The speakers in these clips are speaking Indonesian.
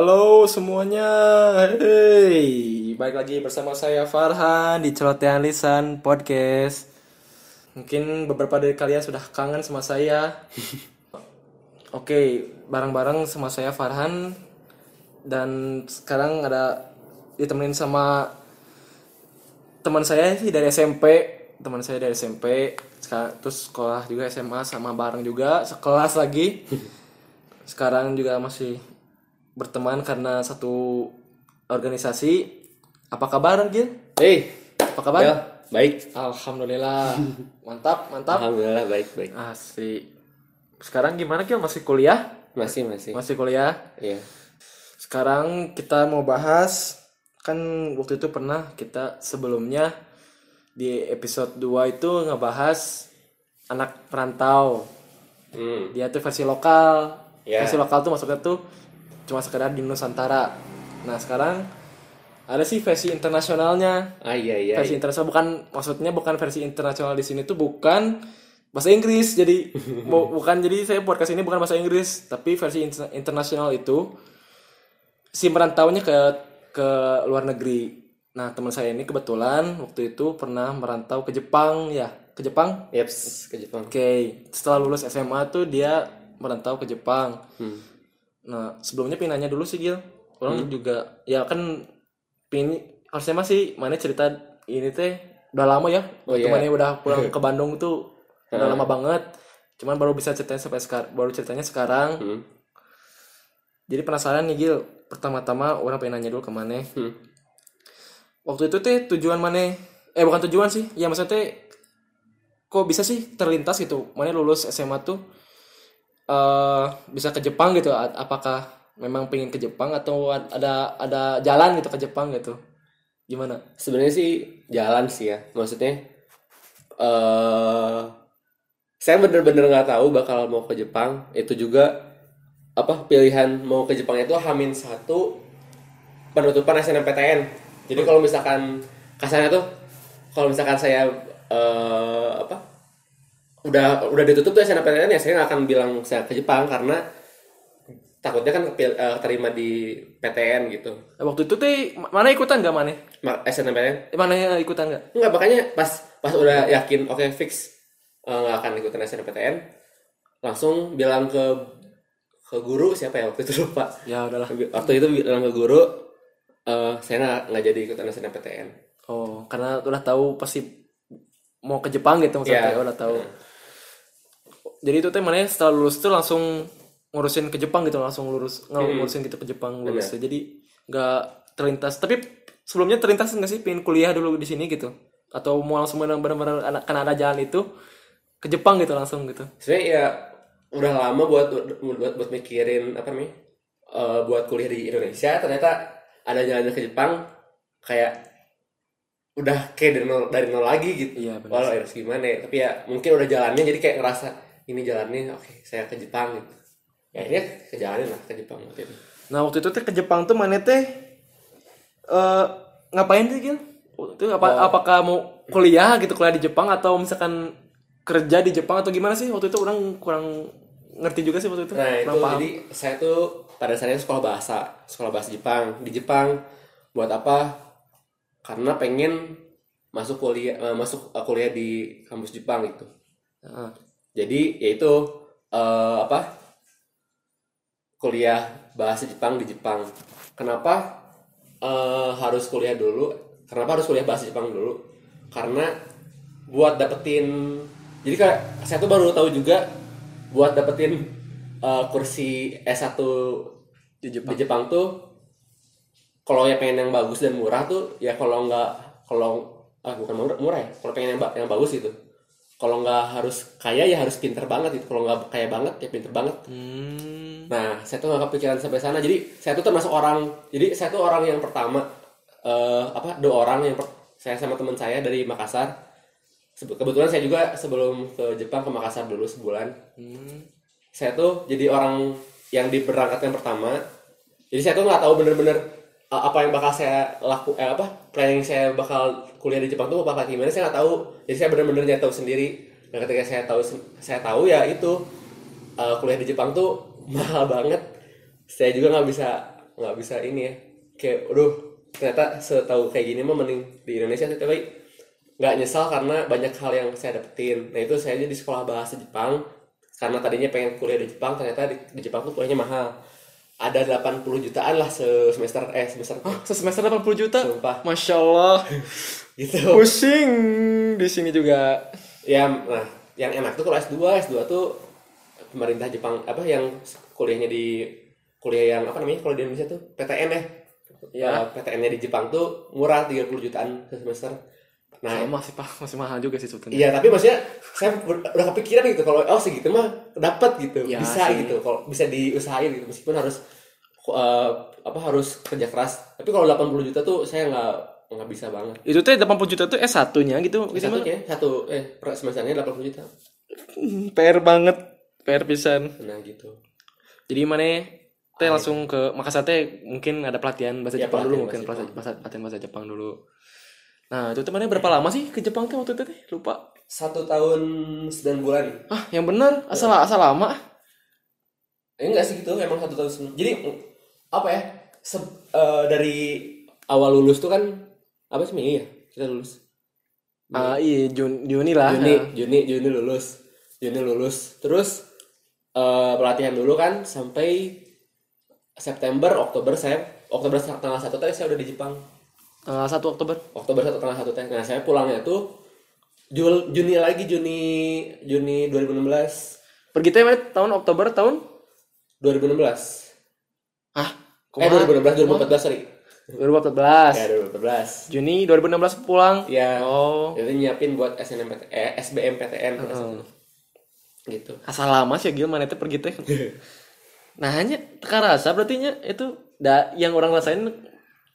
Halo semuanya, hey, balik lagi bersama saya Farhan di Celotehan Lisan Podcast. Mungkin beberapa dari kalian sudah kangen sama saya. Oke, bareng-bareng sama saya Farhan dan sekarang ada ditemenin sama teman saya sih dari SMP, teman saya dari SMP, sekarang terus sekolah juga SMA sama bareng juga sekelas lagi. Sekarang juga masih berteman karena satu organisasi. Apa kabar Gil? Hei, Apa kabar? ya, baik. Alhamdulillah. Mantap, mantap. Alhamdulillah baik baik. Asik. Sekarang gimana Gil? Masih kuliah? Masih masih. Masih kuliah? Iya. Sekarang kita mau bahas kan waktu itu pernah kita sebelumnya di episode 2 itu ngebahas anak perantau. Hmm. Dia tuh versi lokal. Ya. Versi lokal tuh maksudnya tuh cuma sekedar di Nusantara. Nah, sekarang ada sih versi internasionalnya. Ah iya iya. versi internasional bukan maksudnya bukan versi internasional di sini tuh bukan bahasa Inggris. Jadi bu- bukan jadi saya podcast ini bukan bahasa Inggris, tapi versi inter- internasional itu si merantaunya ke ke luar negeri. Nah, teman saya ini kebetulan waktu itu pernah merantau ke Jepang ya, ke Jepang. Yeps, ke Jepang. Oke, setelah lulus SMA tuh dia merantau ke Jepang. Hmm. Nah, sebelumnya pengen nanya dulu sih Gil. Orang juga ya kan pengen harusnya masih mana cerita ini teh udah lama ya. Oh, Waktu iya. mana udah pulang ke Bandung tuh udah lama banget. Cuman baru bisa ceritanya sampai sekarang, baru ceritanya sekarang. Hmm. Jadi penasaran nih Gil. Pertama-tama orang pengen nanya dulu ke mana. Hmm. Waktu itu teh tujuan mana? Eh bukan tujuan sih. Ya maksudnya teh kok bisa sih terlintas gitu. Mana lulus SMA tuh eh bisa ke Jepang gitu. Apakah memang pengen ke Jepang atau ad- ada ada jalan gitu ke Jepang gitu? Gimana? Sebenarnya sih jalan sih ya. Maksudnya eh saya bener-bener nggak tahu bakal mau ke Jepang. Itu juga apa pilihan mau ke Jepang itu Hamin satu penutupan SNMPTN. Jadi kalau misalkan kasarnya tuh kalau misalkan saya eh, apa udah udah ditutup tuh SNMPTN ya saya nggak akan bilang saya ke Jepang karena takutnya kan kepil- eh, terima di PTN gitu. Nah, waktu itu ma- mana ikutan gak mana? Ma- SNMPTN Eh, Mana ikutan gak? Enggak, makanya pas pas udah yakin oke fix eh, nggak akan ikutan SNMPTN langsung bilang ke ke guru siapa ya waktu itu lupa Ya udahlah. waktu itu bilang ke guru eh, saya nggak nggak jadi ikutan SNMPTN Oh, karena udah tahu pasti mau ke Jepang gitu maksudnya Iya. udah tahu. Jadi itu teh mana setelah lulus tuh langsung ngurusin ke Jepang gitu langsung lurus ng- ngurusin gitu ke Jepang lulus jadi nggak terlintas. Tapi sebelumnya terlintas nggak sih? Pengen kuliah dulu di sini gitu? Atau mau langsung benar-benar anak karena ada jalan itu ke Jepang gitu langsung gitu? Sebenarnya ya udah lama buat buat buat, buat mikirin apa nih eh, buat kuliah di Indonesia. Ternyata ada jalannya ke Jepang kayak udah kayak dari nol, dari nol lagi gitu. Iya, benar walau harus gimana ya tapi ya mungkin udah jalannya jadi kayak ngerasa ini jalannya oke saya ke Jepang gitu. Ya ini ke jalannya lah ke Jepang waktu itu. Nah waktu itu teh ke Jepang tuh mana teh eh ngapain sih Gil? Itu apa apakah mau kuliah gitu kuliah di Jepang atau misalkan kerja di Jepang atau gimana sih? Waktu itu orang kurang ngerti juga sih waktu itu. Nah itu paham. jadi saya tuh pada dasarnya sekolah bahasa sekolah bahasa Jepang di Jepang. Buat apa? Karena pengen masuk kuliah eh, masuk eh, kuliah di kampus Jepang gitu. Heeh. Jadi yaitu eh, apa? Kuliah bahasa Jepang di Jepang. Kenapa eh, harus kuliah dulu? Kenapa harus kuliah bahasa Jepang dulu? Karena buat dapetin jadi kayak saya tuh baru tahu juga buat dapetin eh, kursi S1 di di Jepang tuh kalau ya pengen yang bagus dan murah tuh ya kalau nggak kalau ah bukan murah, murah ya kalau pengen yang, yang bagus gitu kalau nggak harus kaya ya harus pinter banget gitu. Kalau nggak kaya banget ya pinter banget. Hmm. nah saya tuh nggak kepikiran sampai sana. Jadi saya tuh termasuk orang jadi saya tuh orang yang pertama eh apa dua orang yang per- saya sama teman saya dari Makassar. Kebetulan saya juga sebelum ke Jepang ke Makassar dulu sebulan. Hmm. saya tuh jadi orang yang diberangkatkan pertama. Jadi saya tuh nggak tahu bener-bener uh, apa yang bakal saya laku eh, apa planning saya bakal kuliah di Jepang tuh bakal gimana saya nggak tahu. Jadi saya bener-bener nyari tahu sendiri. Dan ketika saya tahu saya tahu ya itu uh, kuliah di Jepang tuh mahal banget. Saya juga nggak bisa nggak bisa ini ya. Kayak aduh ternyata setahu kayak gini mah mending di Indonesia sih. Tapi nggak nyesal karena banyak hal yang saya dapetin. Nah itu saya di sekolah bahasa Jepang. Karena tadinya pengen kuliah di Jepang ternyata di, di Jepang tuh kuliahnya mahal ada 80 jutaan lah se- semester eh semester Semester 80 juta. Sumpah. Masya Allah. gitu Pusing di sini juga. ya nah yang enak tuh kalau S2 S2 tuh pemerintah Jepang apa yang kuliahnya di kuliah yang apa namanya kalau di Indonesia tuh PTN ya ya PTN-nya di Jepang tuh murah 30 jutaan se semester nah Sama masih masih mahal juga sih sebetulnya. iya tapi maksudnya saya ber- udah kepikiran gitu kalau oh segitu mah dapat gitu Ya, bisa sih. gitu kalau bisa diusahain gitu meskipun harus eh, apa harus kerja keras tapi kalau 80 juta tuh saya nggak nggak bisa banget Itu teh 80 juta tuh S1-nya gitu. Gitu mah. satunya satu eh per semesternya 80 juta PR banget. PR pisan. nah gitu Jadi mana teh langsung ke Makassar teh mungkin ada pelatihan bahasa Ya, Jepang dulu pelatihan mungkin bahasa pelatihan bahasa, pelatihan bahasa Jepang dulu. Nah, itu temannya berapa lama sih ke Jepang teh waktu itu teh? Lupa. satu tahun 9 bulan. Ah, yang benar? Asal asal lama. eh, enggak sih gitu. Emang satu tahun sebelum jadi apa ya? Se- eh, dari awal lulus tuh kan apa sih Mei? Ya kita lulus. Ah, iya Jun, Juni lah. Juni Juni Juni lulus. Juni lulus. Terus eh, pelatihan dulu kan sampai September Oktober saya Oktober tanggal satu tadi saya udah di Jepang Tanggal 1 Oktober. Oktober satu tanggal satu teh nah saya pulangnya tuh Jul, Juni lagi Juni Juni 2016 Pergi teh tahun Oktober tahun 2016 ah eh 2016 2014 sorry 2014. ya 2014 Juni 2016 pulang. ya Oh. jadi nyiapin buat SNMPT eh, SBMPTN Heeh. itu. gitu Asal lama sih Gil mana teh pergi teh. nah hanya teka rasa berarti nya itu da, yang orang rasain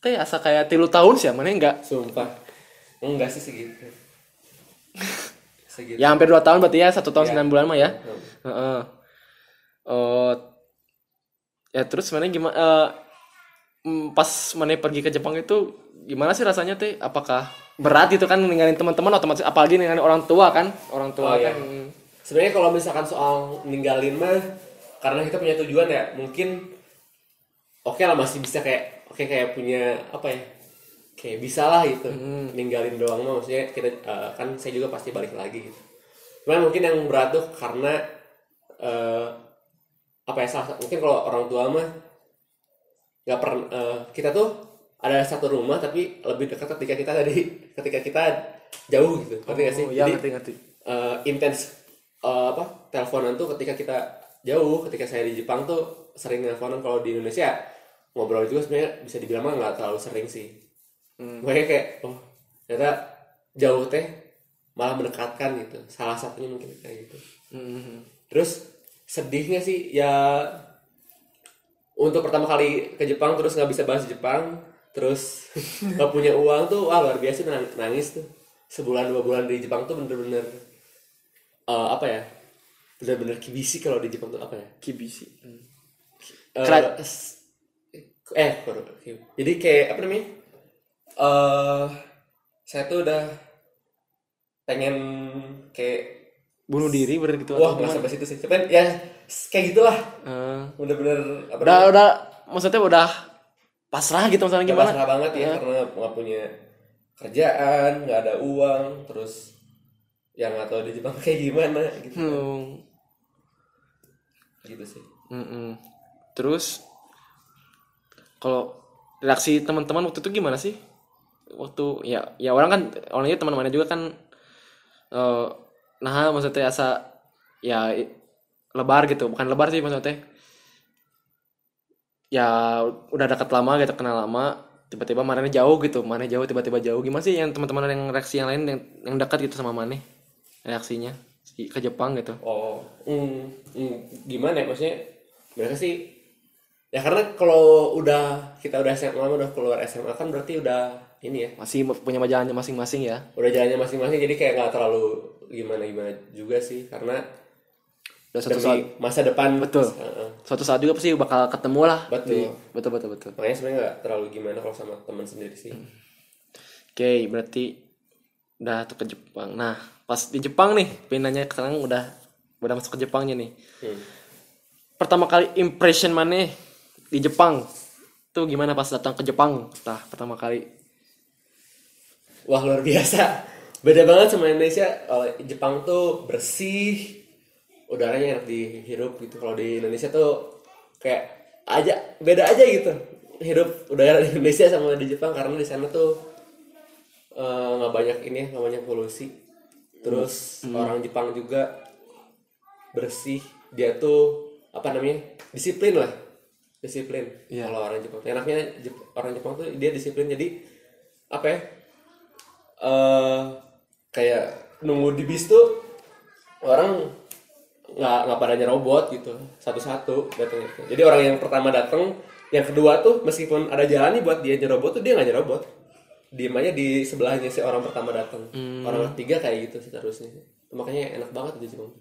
teh asa kayak tilu tahun sih mana enggak sumpah enggak sih segitu segitu ya hampir dua tahun berarti ya satu tahun Ya. sembilan bulan mah ya Hmm. Heeh. oh ya terus mana gimana eh, mm, pas mana pergi ke Jepang itu gimana sih rasanya teh apakah berat gitu kan ninggalin teman-teman otomatis apalagi ninggalin orang tua kan orang tua Oh, iya. kan mm, sebenarnya kalau misalkan soal ninggalin mah karena kita punya tujuan ya mungkin oke lah masih bisa kayak oke kayak punya apa ya kayak bisa lah gitu ninggalin doang mah. Maksudnya kita eh, kan saya juga pasti balik lagi gitu. Cuman mungkin yang berat tuh karena eh, apa ya salah mungkin kalau orang tua mah nggak pernah eh, kita tuh ada satu rumah tapi lebih dekat ketika kita tadi ketika kita jauh gitu. Ngerti nggak sih? Oh, ya Jadi, ngerti ngerti. eh, intens eh, apa teleponan tuh ketika kita jauh ketika saya di Jepang tuh sering teleponan. Kalau di Indonesia ngobrol juga sebenarnya bisa dibilang mah nggak terlalu sering sih Hmm. makanya kayak oh ternyata jauh teh malah mendekatkan gitu salah satunya mungkin kayak gitu Mhm. terus sedihnya sih ya untuk pertama kali ke Jepang terus nggak bisa bahasa Jepang terus nggak punya uang tuh wah luar biasa nang- nangis tuh sebulan dua bulan di Jepang tuh bener-bener eh, apa ya bener-bener kibisi kalau di Jepang tuh apa ya kibisi Hmm. Kera- s- eh jadi kayak apa namanya? Eh saya tuh udah pengen kayak bunuh diri bener gitu wah nggak sampai situ sih. Cuman ya kayak gitulah. Eh, bener-bener apa udah udah maksudnya udah pasrah gitu misalnya gimana? gimana banget ya karena nggak punya kerjaan nggak ada uang terus yang nggak tahu di Jepang kayak gimana gitu Hmm. gitu sih. Mm-mm. Terus kalau reaksi teman-teman waktu itu gimana sih? Waktu ya ya orang kan orangnya teman-temannya juga kan eh nah maksudnya asa ya lebar gitu, bukan lebar sih maksudnya. Ya udah dekat lama gitu, kenal lama, tiba-tiba mana jauh gitu, mana jauh tiba-tiba jauh. Gimana sih yang teman-teman yang reaksi yang lain yang, yang dekat gitu sama mana reaksinya ke Jepang gitu? oh mm, mm, gimana ya maksudnya mereka sih ya karena kalau udah kita udah SMA udah keluar SMA kan berarti udah ini ya Masih punya majalahnya masing-masing ya. udah jalannya masing-masing jadi kayak nggak terlalu gimana gimana juga sih karena Udah suatu saat masa depan Betul. Heeh. suatu saat juga pasti bakal ketemu lah Betul. di- betul betul betul makanya sebenarnya nggak terlalu gimana kalau sama teman sendiri sih oke berarti udah tuh ke Jepang nah pas di Jepang nih pindahnya sekarang udah udah masuk ke Jepangnya nih Hmm. pertama kali impression mana di Jepang tuh gimana pas datang ke Jepang setelah pertama kali Wah luar biasa. Beda banget sama Indonesia. Kalau Jepang tuh bersih, udaranya enak dihirup gitu. Kalau di Indonesia tuh kayak aja beda aja gitu. Hidup udara di Indonesia sama di Jepang karena di sana tuh eh, nggak banyak ini, nggak banyak polusi. Terus orang Jepang juga bersih. Dia tuh apa namanya disiplin lah, disiplin. Iya. Kalau orang Jepang, enaknya Jep- orang Jepang tuh dia disiplin. Jadi apa ya? eh kayak nunggu di bis tuh orang nggak nggak pada nyerobot gitu satu-satu datang jadi orang yang pertama datang yang kedua tuh meskipun ada jalan nih buat dia nyerobot tuh dia nggak nyerobot diem aja di sebelahnya si orang pertama datang orang ketiga kayak gitu seterusnya makanya enak banget di Jepang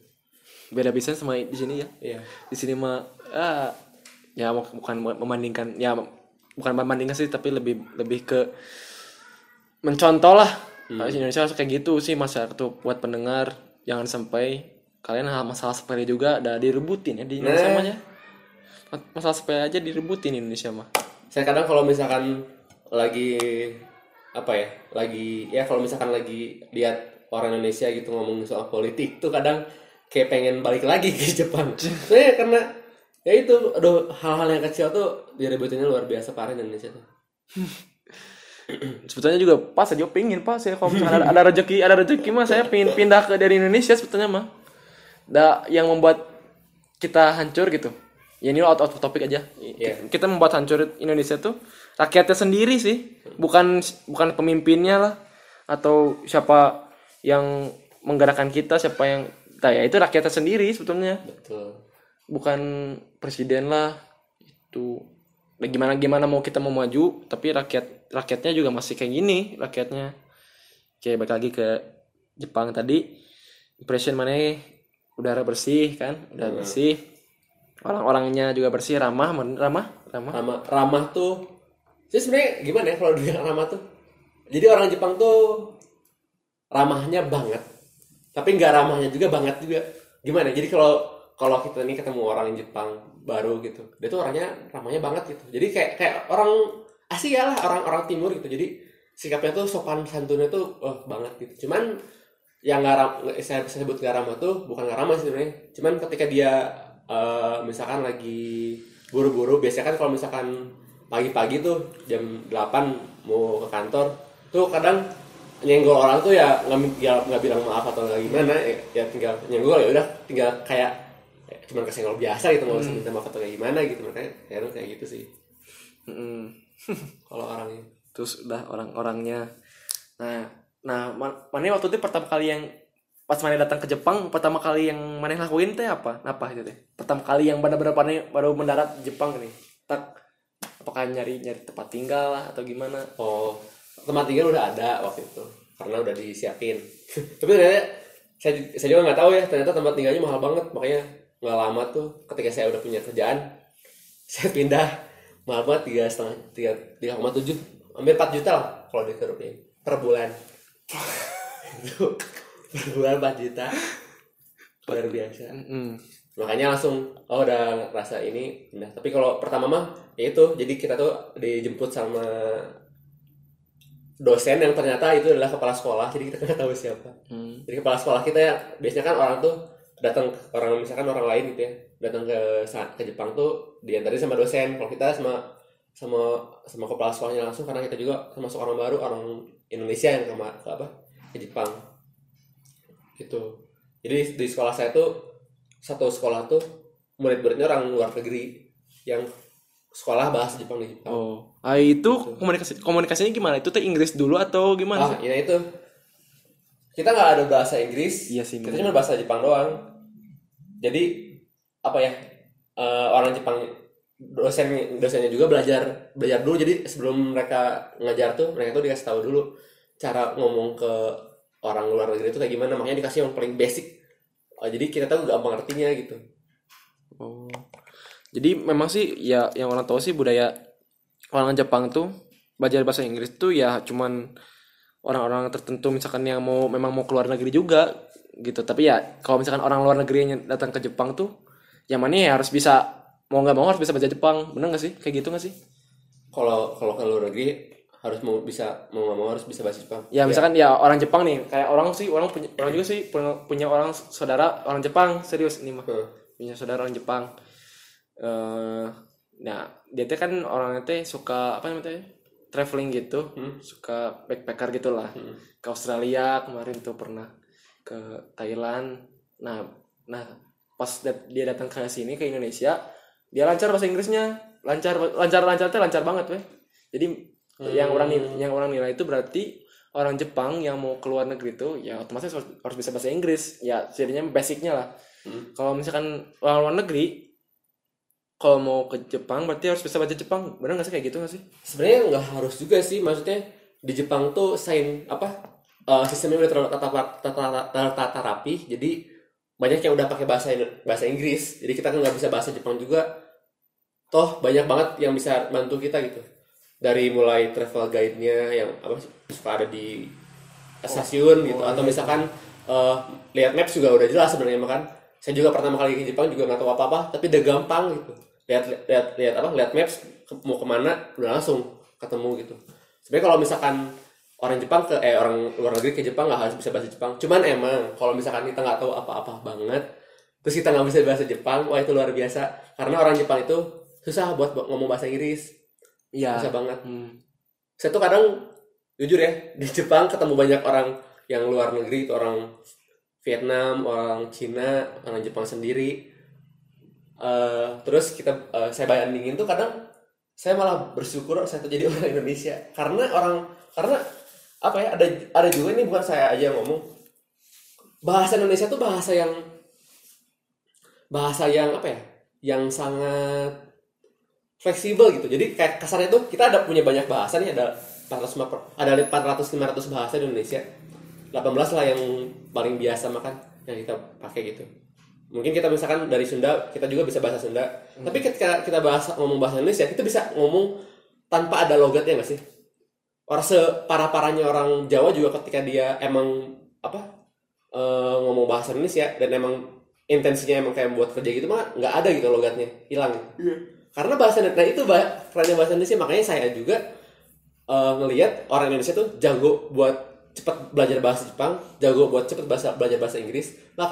beda bisa sama di sini ya iya di sini mah ah, ya bu- bukan membandingkan ya bukan membandingkan sih tapi lebih lebih ke mencontoh lah di Indonesia harus kayak gitu sih masyarakat tuh buat pendengar jangan sampai kalian hal masalah sepele juga ada direbutin ya di Indonesia Nah. mah ya. Ma- masalah sepele aja direbutin di Indonesia mah. Saya kadang kalau misalkan lagi apa ya lagi ya kalau misalkan lagi lihat orang Indonesia gitu ngomong soal politik tuh kadang kayak pengen balik lagi ke Jepang. Soalnya karena ya itu aduh hal-hal yang kecil tuh diributinnya luar biasa parah di Indonesia tuh. Sebetulnya juga pas aja pingin pas saya kalau misalkan ada, ada rezeki ada rezeki mah saya pingin pindah ke dari Indonesia sebetulnya mah. Da yang membuat kita hancur gitu. Ya ini out of topic aja. Iya. kita membuat hancur Indonesia tuh rakyatnya sendiri sih. Bukan bukan pemimpinnya lah. Atau siapa yang menggerakkan kita siapa yang nah, ya itu rakyatnya sendiri sebetulnya. Betul bukan presiden lah itu. Nah, gimana gimana mau kita mau maju tapi rakyat rakyatnya juga masih kayak gini rakyatnya. Kayak balik lagi ke Jepang tadi. Impression mana? Udara bersih kan? Udara bersih. Orang-orangnya juga bersih ramah ramah ramah. Ramah ramah tuh. Jadi sebenarnya gimana ya kalau dibilang ramah tuh? Jadi orang Jepang tuh ramahnya banget tapi nggak ramahnya juga banget juga. Gimana? Jadi kalau kalau kita nih ketemu orang Jepang baru gitu dia tuh orangnya ramahnya banget gitu. Jadi kayak kayak orang Asia lah orang-orang timur gitu. Jadi sikapnya tuh sopan santunnya tuh oh, banget gitu. Cuman yang nggak saya saya sebut nggak ramah tuh bukan nggak ramah sih sebenarnya. Cuman ketika dia eh, misalkan lagi buru-buru biasanya kan kalau misalkan pagi-pagi tuh jam 8 mau ke kantor tuh kadang nyenggol orang tuh ya ya nggak bilang maaf atau gimana ya, ya tinggal nyenggol ya udah tinggal kayak cuman kesenggol biasa gitu nggak usah minta maaf atau kayak gimana gitu makanya kadang kayak gitu sih. Mm-mm. kalau orangnya terus udah orang-orangnya nah nah ma- mana waktu itu pertama kali yang pas mana datang ke Jepang pertama kali yang mana lakuin teh apa? Apa itu teh? Pertama kali yang benar-benar mana baru mendarat di Jepang nih tak apakah nyari nyari tempat tinggal lah atau gimana? Oh, tempat tinggal udah ada waktu itu karena udah disiapin. Tapi ternyata saya, saya juga nggak tahu ya ternyata tempat tinggalnya mahal banget makanya nggak lama tuh ketika saya udah punya kerjaan saya pindah. Mahal banget tiga setengah tiga tiga koma tujuh hampir empat juta lah kalau dikerupin per bulan. Itu per bulan empat juta. Luar biasa. Mm-mm. makanya langsung oh udah rasa ini pindah. Tapi kalau pertama mah ya itu jadi kita tuh dijemput sama dosen yang ternyata itu adalah kepala sekolah jadi kita nggak tahu siapa. Hmm. jadi kepala sekolah kita ya biasanya kan orang tuh datang orang misalkan orang lain gitu ya datang ke ke Jepang tuh diantarin sama dosen. Kalau kita sama sama sama kepala sekolahnya langsung karena kita juga termasuk orang baru orang Indonesia yang ke, ke apa ke Jepang. Gitu. Jadi di sekolah saya tuh satu sekolah tuh murid-muridnya orang luar negeri yang sekolah bahasa Jepang di Jepang. Oh. Ah itu komunikasi komunikasinya gimana? Itu teh Inggris dulu atau gimana ah ya itu kita nggak ada bahasa Inggris. Iya sih, kita cuma bahasa Jepang doang. Jadi apa ya eh, orang Jepang dosen dosennya juga belajar belajar dulu. Jadi sebelum mereka ngajar tuh mereka tuh dikasih tahu dulu cara ngomong ke orang luar negeri itu kayak gimana. Makanya dikasih yang paling basic. Eh, jadi kita tahu gampang ngertinya gitu. Oh. Jadi memang sih ya yang orang tahu sih budaya orang Jepang tuh belajar bahasa Inggris tuh ya cuman orang-orang tertentu misalkan yang mau memang mau keluar negeri juga gitu. Tapi ya kalau misalkan orang luar negeri yang datang ke Jepang tuh yang mana ya harus bisa mau nggak mau harus bisa bahasa Jepang. Bener nggak sih? Kayak gitu nggak sih? kalau kalau ke luar negeri harus mau bisa mau nggak mau harus bisa bahasa Jepang Ya misalkan ya orang Jepang nih, kayak orang sih, orang punya orang juga sih punya, punya orang saudara orang Jepang, serius ini mah. Heeh. Punya saudara orang Jepang. Eh nah, dia teh kan orangnya teh suka apa namanya? Traveling gitu, suka backpacker gitu lah. Ke Australia kemarin tuh pernah ke Thailand. Nah, nah pas dat- dia datang ke sini ke Indonesia, dia lancar bahasa Inggrisnya, lancar lancar lancar teh lancar banget weh. Jadi yang orang nilai, yang orang nilai itu berarti orang Jepang yang mau keluar negeri itu ya otomatis harus, harus bisa bahasa Inggris. Ya jadinya basicnya lah. Kalau misalkan orang luar negeri kalau mau ke Jepang berarti harus bisa baca Jepang? Benar nggak sih kayak gitu nggak sih? Sebenarnya nggak harus juga sih maksudnya di Jepang tuh sign apa eh, sistemnya udah terlalu tata, tata, tata, tata rapi jadi banyak yang udah pakai bahasa bahasa Inggris jadi kita kan nggak bisa bahasa Jepang juga. Toh banyak banget yang bisa bantu kita gitu. Dari mulai travel guide-nya yang apa sih, suka ada di stasiun gitu atau misalkan eh, lihat maps juga udah jelas sebenarnya makan. Saya juga pertama kali ke Jepang juga nggak tahu apa apa tapi udah gampang gitu lihat lihat lihat apa lihat maps ke- mau ke mana udah langsung ketemu gitu. Sebenarnya kalau misalkan orang Jepang ke eh orang luar negeri ke Jepang nggak harus bisa bahasa Jepang. Cuman emang kalau misalkan kita nggak tahu apa-apa banget terus kita nggak bisa bahasa Jepang wah itu luar biasa. Karena orang Jepang itu susah buat ngomong bahasa Inggris. Iya. Susah banget. Hmm. saya tuh kadang jujur ya di Jepang ketemu banyak orang yang luar negeri itu orang Vietnam orang Cina orang Jepang sendiri Eh, terus kita eh, saya bandingin tuh kadang saya malah bersyukur saya tuh jadi orang Indonesia karena orang karena apa ya ada ada juga ini bukan saya aja yang ngomong bahasa Indonesia tuh bahasa yang bahasa yang apa ya yang sangat fleksibel gitu. Jadi kayak kasarnya tuh kita ada punya banyak bahasa nih ada 400 per- ada 400 500 bahasa di Indonesia. 18 lah yang paling biasa makan yang kita pakai gitu. Mungkin kita misalkan dari Sunda, kita juga bisa bahasa Sunda. Tapi ketika kita bahasa ngomong bahasa Indonesia, kita bisa ngomong tanpa ada logatnya nggak sih? Orang separah-parahnya orang Jawa juga ketika dia emang apa eh, ngomong bahasa Indonesia dan emang intensinya emang kayak buat kerja gitu mah nggak ada gitu logatnya hilang karena bahasa nah itu bah kerennya bahasa Indonesia makanya saya juga eh, ngelihat orang Indonesia tuh jago buat cepat belajar bahasa Jepang jago buat cepat bahasa belajar bahasa Inggris nggak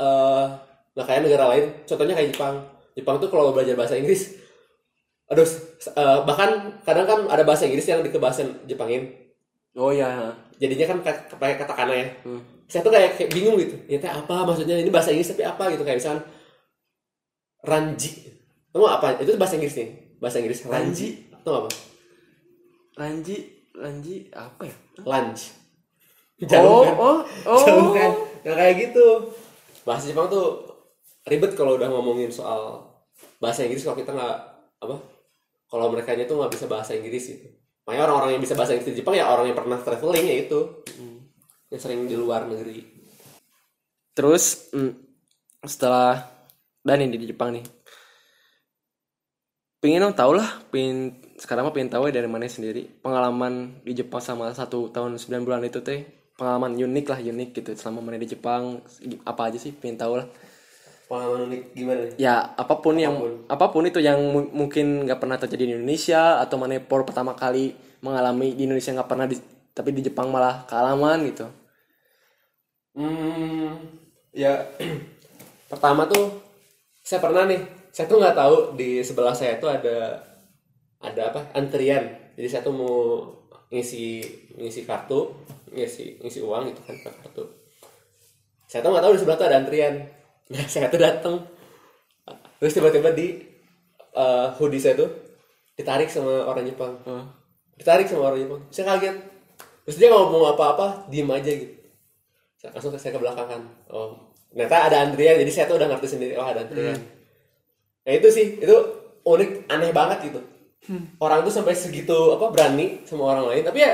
eh, nggak kayak negara lain contohnya kayak Jepang. Jepang tuh kalau belajar bahasa Inggris aduh eh, bahkan kadang kan ada bahasa Inggris yang dikebahasan Jepangin. Oh ya jadinya kan ka- pakai katakana ya Hmm. saya tuh kayak, kayak bingung gitu. Ya teh apa maksudnya? Ini bahasa Inggris tapi apa gitu? Kayak misalkan ranji. Kamu apa? Itu bahasa Inggris nih. Bahasa Inggris. Ranji. Itu apa? Ranji Ranji apa ya? Lunch. Oh jauh kan oh oh. Jauh kan kayak gitu bahasa Jepang tuh ribet kalau udah ngomongin soal bahasa Inggris kalau kita nggak apa kalau mereka tuh nggak bisa bahasa Inggris gitu. Makanya orang-orang yang bisa bahasa Inggris di Jepang ya orang yang pernah traveling ya itu yang sering di luar negeri. Terus mm, setelah dan ini di Jepang nih. Pengen dong tau lah, pengen sekarang mah pengen tahu ya dari mana sendiri. Pengalaman di Jepang sama satu tahun 9 bulan itu teh pengalaman unik lah unik gitu. Selama mana di Jepang apa aja sih? Pengen tahu lah. Pengalaman unik gimana nih? Ya apa pun, yang apa pun. itu yang mu- mungkin nggak pernah terjadi di Indonesia atau mana por pertama kali mengalami di Indonesia nggak pernah di, tapi di Jepang malah kealaman gitu. Hmm, ya pertama tuh saya pernah nih, saya tuh nggak tahu di sebelah saya tuh ada ada apa? Antrian. Jadi saya tuh mau ngisi ngisi kartu, ngisi ngisi uang gitu kan pakai kartu. Saya tuh nggak tahu di sebelah tuh ada antrian. Nah, saya tuh datang, terus tiba-tiba di eh, hoodie saya tuh ditarik sama orang Jepang. Ditarik sama orang Jepang. Saya kaget. Terus dia ngomong apa-apa, diem aja gitu saya langsung saya ke belakang kan oh ternyata ada antrian jadi saya tuh udah ngerti sendiri oh ada antrian nah itu sih itu unik aneh banget gitu orang tuh sampai segitu apa berani sama orang lain. Tapi ya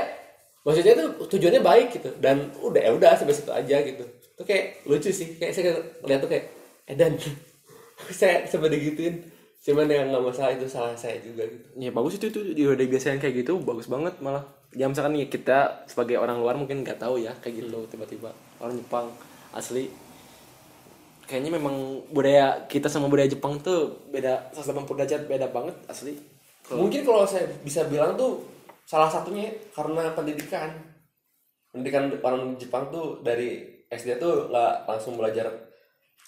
maksudnya tuh tujuannya baik gitu. Dan udah ya udah sampai situ aja gitu. Tuh kayak lucu sih. Kayak saya lihat tuh kayak edan saya sampai digituin. Cuman yang nggak masalah itu salah saya juga gitu. Ya bagus itu itu udah biasanya kayak gitu bagus banget malah. Ya misalkan nih kita sebagai orang luar mungkin nggak tahu ya kayak gitu tiba-tiba. Orang Jepang asli. Kayaknya memang budaya kita sama budaya Jepang tuh beda 180 derajat beda banget asli. Mungkin kalau saya bisa bilang tuh salah satunya karena pendidikan. Pendidikan orang Jepang tuh dari SD tuh nggak langsung belajar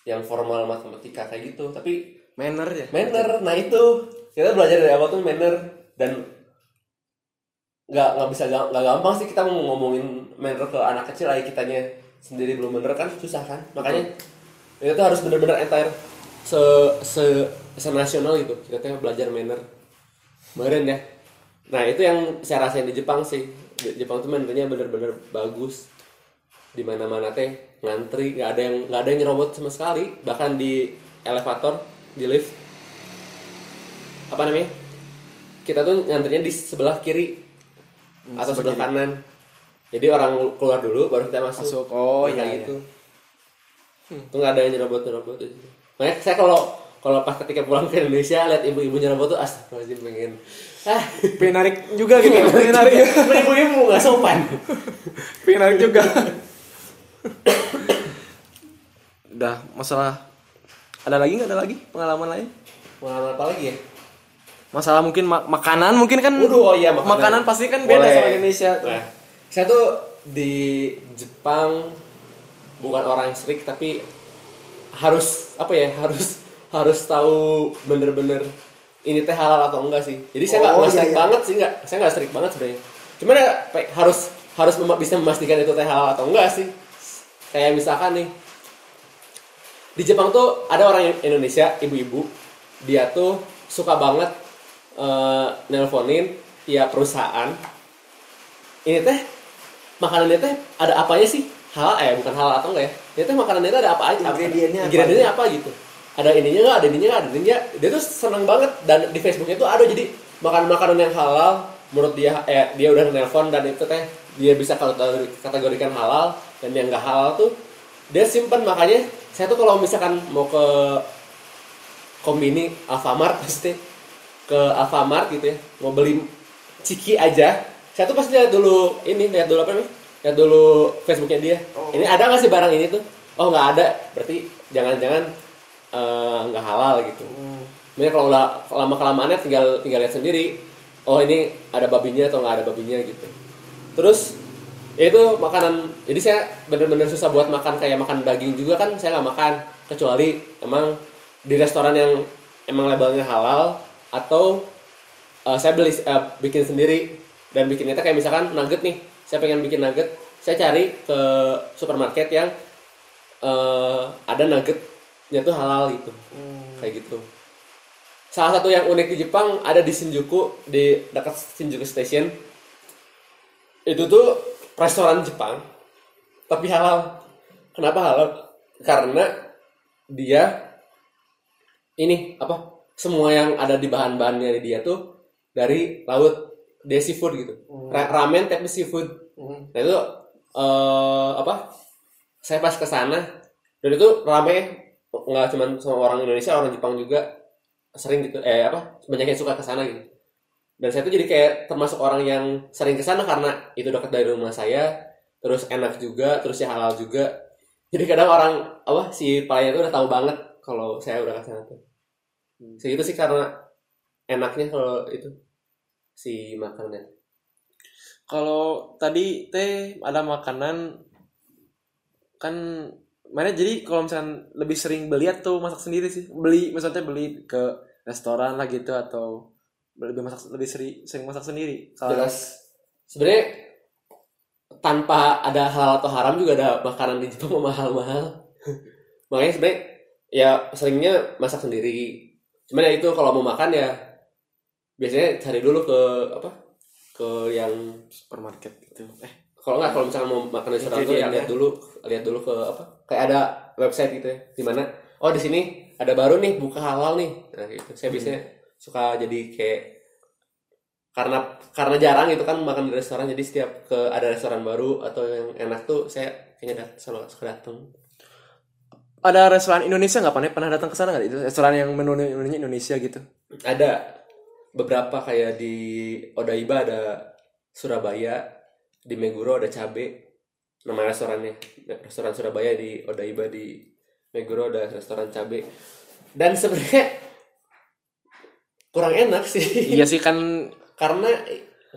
yang formal matematika kayak gitu. Tapi manner ya. Manner. Nah itu. Kita belajar dari awal tuh manner. Dan nggak nggak bisa ga- nggak gampang sih kita mau ngomongin manner ke anak kecil aja kitanya sendiri belum bener kan susah kan? Makanya itu tuh harus bener-bener entire se se se nasional gitu. Kita tuh belajar manner kemarin ya. Nah itu yang saya rasain di Jepang sih. Di Jepang tuh mannernya bener-bener bagus. Di mana-mana teh ngantri nggak ada yang nggak ada yang nyerobot sama sekali. Bahkan di elevator di lift. Apa namanya? Kita tuh ngantrinya di sebelah kiri atau sebelah kanan. Jadi orang keluar dulu baru kita masuk. Masuk. Oh, iya, gitu. tuh nggak ada yang nyerobot nyerobot itu makanya saya kalau kalau pas ketika pulang ke Indonesia lihat ibu-ibu nyerobot tuh astagfirullahaladzim pengen. Ah. Pengen narik juga gitu pengen narik ibu-ibu nggak sopan. Pengen narik juga. Udah masalah ada lagi nggak? Ada lagi pengalaman lain? Pengalaman apa lagi ya? Masalah mungkin ma- makanan mungkin kan Waduh, oh iya, makanan. pasti kan beda Boleh. sama Indonesia. Nah, saya tuh di Jepang bukan orang yang strict tapi harus apa ya harus harus tahu bener-bener ini teh halal atau enggak sih. Jadi saya nggak Oh, nggak iya, iya. banget sih nggak saya nggak strict banget sebenarnya. Cuman ya pe- harus harus mema- bisa memastikan itu teh halal atau enggak sih. Kayak misalkan nih di Jepang tuh ada orang Indonesia ibu-ibu dia tuh suka banget eh, nelponin ya perusahaan ini teh makanannya teh ada apanya sih halal eh bukan halal atau enggak ya ini teh makanannya teh ada apa aja Ingredientnya apa? ingredientnya apa gitu ada ininya nggak ada ininya nggak ada ininya dia tuh seneng banget dan di Facebooknya tuh ada jadi makan makanan yang halal menurut dia eh dia udah nelpon dan itu teh dia bisa kategori- kategorikan halal dan yang nggak halal tuh dia simpan makanya saya tuh kalau misalkan mau ke kombini Alfamart pasti ke Alfamart gitu ya mau beli ciki aja saya tuh pasti lihat dulu ini lihat dulu apa nih lihat dulu Facebooknya dia. Ini ada nggak sih barang ini tuh? Oh nggak ada. Berarti jangan-jangan eh, nggak halal gitu. Makanya kalau udah lama kelamaannya tinggal tinggal lihat sendiri oh ini ada babinya atau nggak ada babinya gitu. Terus ya itu makanan jadi saya bener-bener susah buat makan kayak makan daging juga kan saya nggak makan. Kecuali emang di restoran yang emang labelnya halal atau eh, saya beli eh, bikin sendiri. Dan bikinnya tuh kayak misalkan nugget nih saya pengen bikin nugget saya cari ke supermarket yang eh, ada nuggetnya tuh halal gitu. Kayak gitu. Salah satu yang unik di Jepang ada di Shinjuku di dekat Shinjuku Station. Itu tuh restoran Jepang tapi halal. Kenapa halal? Karena dia ini apa semua yang ada di bahan-bahannya dia tuh dari laut. Dia seafood gitu. Ra- ramen tapi seafood. Hmm. nah itu eh, apa saya pas ke sana dan itu rame nggak cuma sama orang Indonesia orang Jepang juga sering gitu eh apa banyak yang suka ke sana gitu. Dan saya tuh jadi kayak termasuk orang yang sering ke sana karena itu dekat dari rumah saya terus enak juga terus ya halal juga. Jadi kadang orang apa si pelayan itu udah tahu banget kalau saya udah ke sana tuh. Segitu sih karena enaknya kalau itu si makanannya kalau tadi teh ada makanan kan mana jadi kalau misalkan lebih sering beli atau masak sendiri sih? Beli maksudnya beli ke restoran lah gitu atau lebih masak lebih sering sering masak sendiri. Kalau jelas. Sebenarnya tanpa ada halal atau haram juga ada makanan di Jepang mahal-mahal. Makanya sebenarnya ya seringnya masak sendiri. Cuman ya itu kalau mau makan ya biasanya cari dulu ke apa ke yang supermarket gitu. Eh kalau nggak kalau misalnya mau makan di restoran tuh ya Ingredientnya. lihat dulu lihat dulu ke apa kayak ada website gitu ya di mana oh di sini ada baru nih buka halal nih. Nah gitu. Saya biasanya suka jadi kayak karena karena jarang itu kan makan di restoran jadi setiap ke ada restoran baru atau yang enak tuh saya kayaknya dat selalu suka datang ada restoran Indonesia nggak pernah pernah datang ke sana nggak? Itu restoran yang menu menunya Indonesia gitu. Ada. Beberapa kayak di Odaiba ada Surabaya di Meguro ada cabe. Nama restorannya. Restoran Surabaya di Odaiba di Meguro ada restoran cabe. Dan sebenarnya kurang enak sih. Iya sih kan karena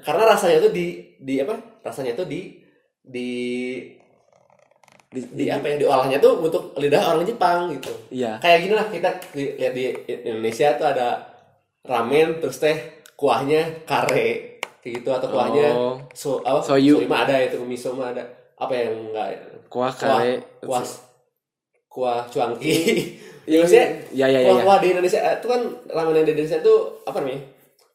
karena rasanya tuh di di apa? Rasanya tuh di di di, di apa ya? Diolahnya tuh untuk lidah orang Jepang gitu. Iya. Kayak gini lah kita di- lihat di Indonesia tuh ada ramen terus teh kuahnya kare kayak gitu atau kuahnya. Oh. so apa? Soyu. mah ada itu miso mah ada. Apa yang enggak? Kuah kare kuah kuah cuangki. Iya, ya maksudnya iya, iya, kuah iya. kuah di Indonesia. Itu kan ramen yang di Indonesia tuh apa namanya?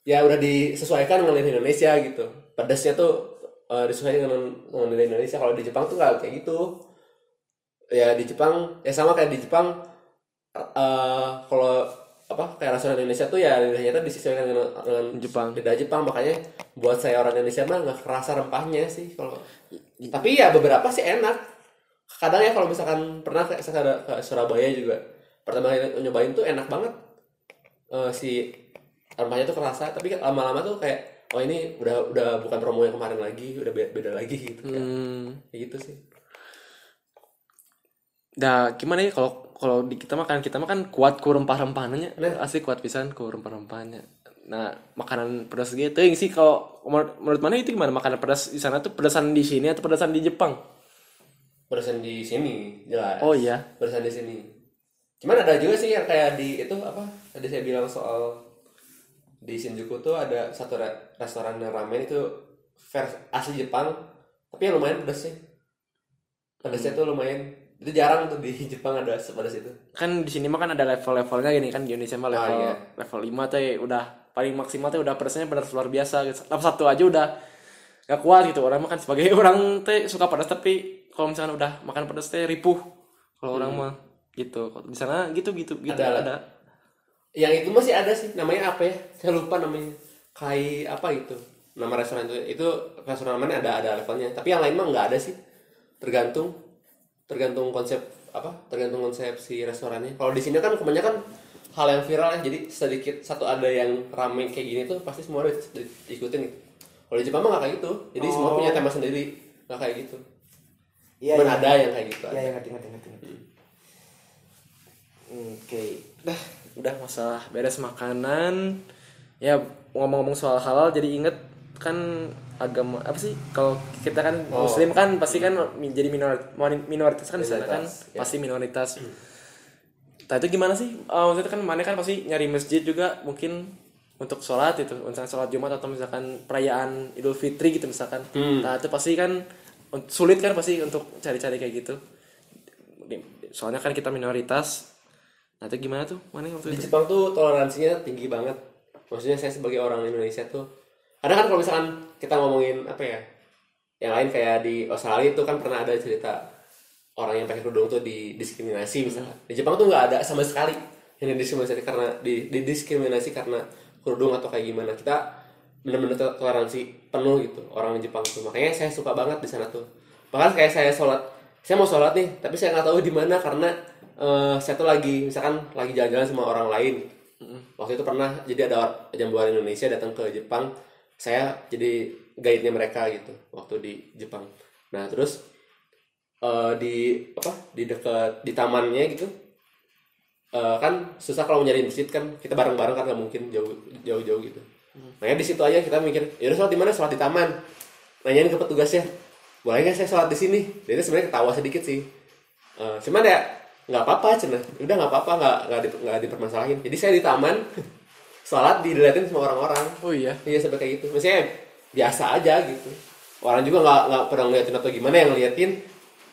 Ya udah disesuaikan dengan Indonesia gitu. Pedasnya tuh eh, disesuaikan dengan dengan Indonesia. Kalau di Jepang tuh nggak kayak gitu. Ya di Jepang ya sama kayak di Jepang. Eh kalau apa kayak restoran Indonesia tuh ya tuh disesuaikan dengan, dengan Jepang. lidah Jepang. Makanya buat saya orang Indonesia mah nggak kerasa rempahnya sih kalau tapi ya beberapa sih enak. Kadang ya kalau misalkan pernah kayak saya ada ke Surabaya juga pertama kali nyobain tuh enak banget. Eh, si rempahnya tuh kerasa tapi kan lama-lama tuh kayak oh ini udah udah bukan promo yang kemarin lagi udah beda, beda lagi gitu Kayak- hmm, kayak gitu sih. Nah, gimana ya kalau kalau di kita makan kita makan kuat ku rempah-rempahnya. Nah. Asli kuat pisan ku rempah-rempahnya. Nah, makanan pedas gitu yang sih kalau menurut, menurut mana itu gimana makanan pedas di sana tuh pedasan di sini atau pedasan di Jepang? Pedasan di sini jelas Oh iya. Pedasan di sini cuman ada juga sih yang kayak di itu apa tadi saya bilang soal di Shinjuku tuh ada satu re- restoran ramen itu versi asli Jepang tapi yang lumayan pedas sih pedasnya tuh lumayan itu jarang tuh di Jepang ada sepedas itu Kan di sini mah kan ada level-levelnya gini kan di Indonesia mah level iya. level 5 tuh ya udah paling maksimal tuh udah pedasnya benar luar biasa gitu. Level 1 aja udah gak kuat gitu. Orang mah kan sebagai orang teh suka pedas tapi kalau misalkan udah makan pedas teh ripuh. Kalau orang mah gitu. Kalau di sana gitu gitu gitu Ada. ada. yang itu masih ada sih namanya apa ya saya lupa namanya kai apa itu nama restoran itu itu restoran ramen ada ada levelnya tapi yang lain mah nggak ada sih tergantung tergantung konsep apa tergantung konsep si restorannya kalau di sini kan kebanyakan hal yang viral ya jadi sedikit satu ada yang rame kayak gini tuh pasti semua di- di- diikutin gitu kalau di Jepang mah nggak kayak gitu jadi semua punya tema sendiri nggak kayak gitu Iya, Cuman iya. ada yang kayak gitu Iya, iya, ngerti, ngerti, ngerti. ngerti. Oke, dah udah masalah beres makanan. Ya ngomong-ngomong soal halal jadi inget kan agama apa sih kalau kita kan Oh. muslim kan pasti kan jadi minoritas minoritas kan di sana kan ya. pasti minoritas. Nah itu gimana sih? Eh, maksudnya kan mana kan pasti nyari masjid juga mungkin untuk sholat itu, misalkan sholat Jumat atau misalkan perayaan Idul Fitri gitu misalkan. Hmm. Nah itu pasti kan sulit kan pasti untuk cari-cari kayak gitu. Soalnya kan kita minoritas. Nah itu gimana tuh? Mana waktu di itu? Jepang tuh toleransinya tinggi banget maksudnya saya sebagai orang Indonesia tuh kadang kan kalau misalkan kita ngomongin apa ya yang lain kayak di Australia itu kan pernah ada cerita orang yang pakai kerudung tuh didiskriminasi misalnya. Di Jepang tuh nggak ada sama sekali yang didiskriminasi karena di, didiskriminasi karena kerudung atau kayak gimana. Kita bener-bener to- toleransi penuh gitu orang Jepang tuh. Makanya saya suka banget di sana tuh. Bahkan kayak saya sholat saya mau sholat nih tapi saya nggak tahu di mana karena eh, saya tuh lagi misalkan lagi jalan-jalan sama orang lain. Waktu itu pernah jadi ada jambuan Indonesia datang ke Jepang saya jadi guide-nya mereka gitu waktu di Jepang. Nah terus eh, di apa di dekat di tamannya gitu eh, kan susah kalau nyari masjid kan kita bareng-bareng kan nggak mungkin jauh jauh-jauh gitu. Makanya di situ aja kita mikir ya udah sholat di mana? Sholat di taman. Nanyain ke petugasnya boleh nggak saya sholat di sini? Dia sebenarnya ketawa sedikit sih. Eh, cuman ya nggak apa-apa cina udah nggak apa-apa nggak nggak di, dipermasalahin. Jadi saya di taman sholat diliatin sama orang-orang. Oh iya. iya sampai kayak gitu. Maksudnya biasa aja gitu. Orang juga nggak nggak pernah ngeliatin atau gimana yang ngeliatin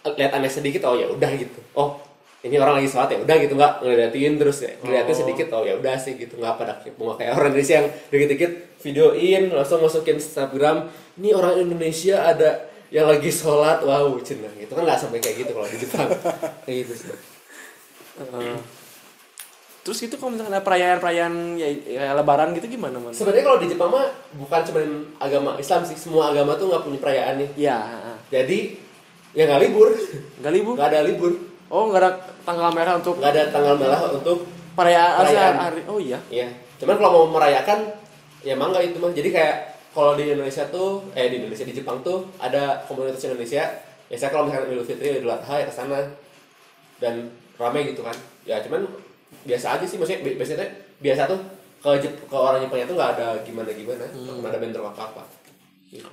lihat aneh sedikit oh ya udah gitu. Oh ini orang lagi sholat ya udah gitu. Nggak ngeliatin terus ya. Ngeliatin sedikit oh ya udah sih gitu. Nggak pada mau kayak orang Indonesia yang dikit-dikit videoin langsung masukin Instagram ini orang Indonesia ada yang lagi sholat. Wow cina. Gitu kan nggak sampai kayak gitu kalau di Jepang. Kayak gitu sih. Heeh. Terus itu kalau misalkan ada perayaan-perayaan ya, ya lebaran gitu gimana man? sebenarnya kalau di Jepang mah bukan cuma agama Islam sih semua agama tuh nggak punya perayaan nih Ya, heeh. jadi ya nggak libur nggak libur? nggak ada libur Oh nggak ada tanggal merah untuk nggak ada tanggal merah untuk perayaan, Perayaan. hari. Oh iya. ya cuman kalau mau merayakan ya mangga itu mah jadi kayak kalau di Indonesia tuh eh di Indonesia di Jepang tuh ada komunitas Indonesia ya saya kalau misalkan Idul Fitri Idul Adha ya ke sana dan ramai gitu kan ya cuman biasa aja sih maksudnya bi- biasanya biasa tuh ke ke orang Jepangnya tuh nggak ada gimana gimana nggak ada bentrok apa apa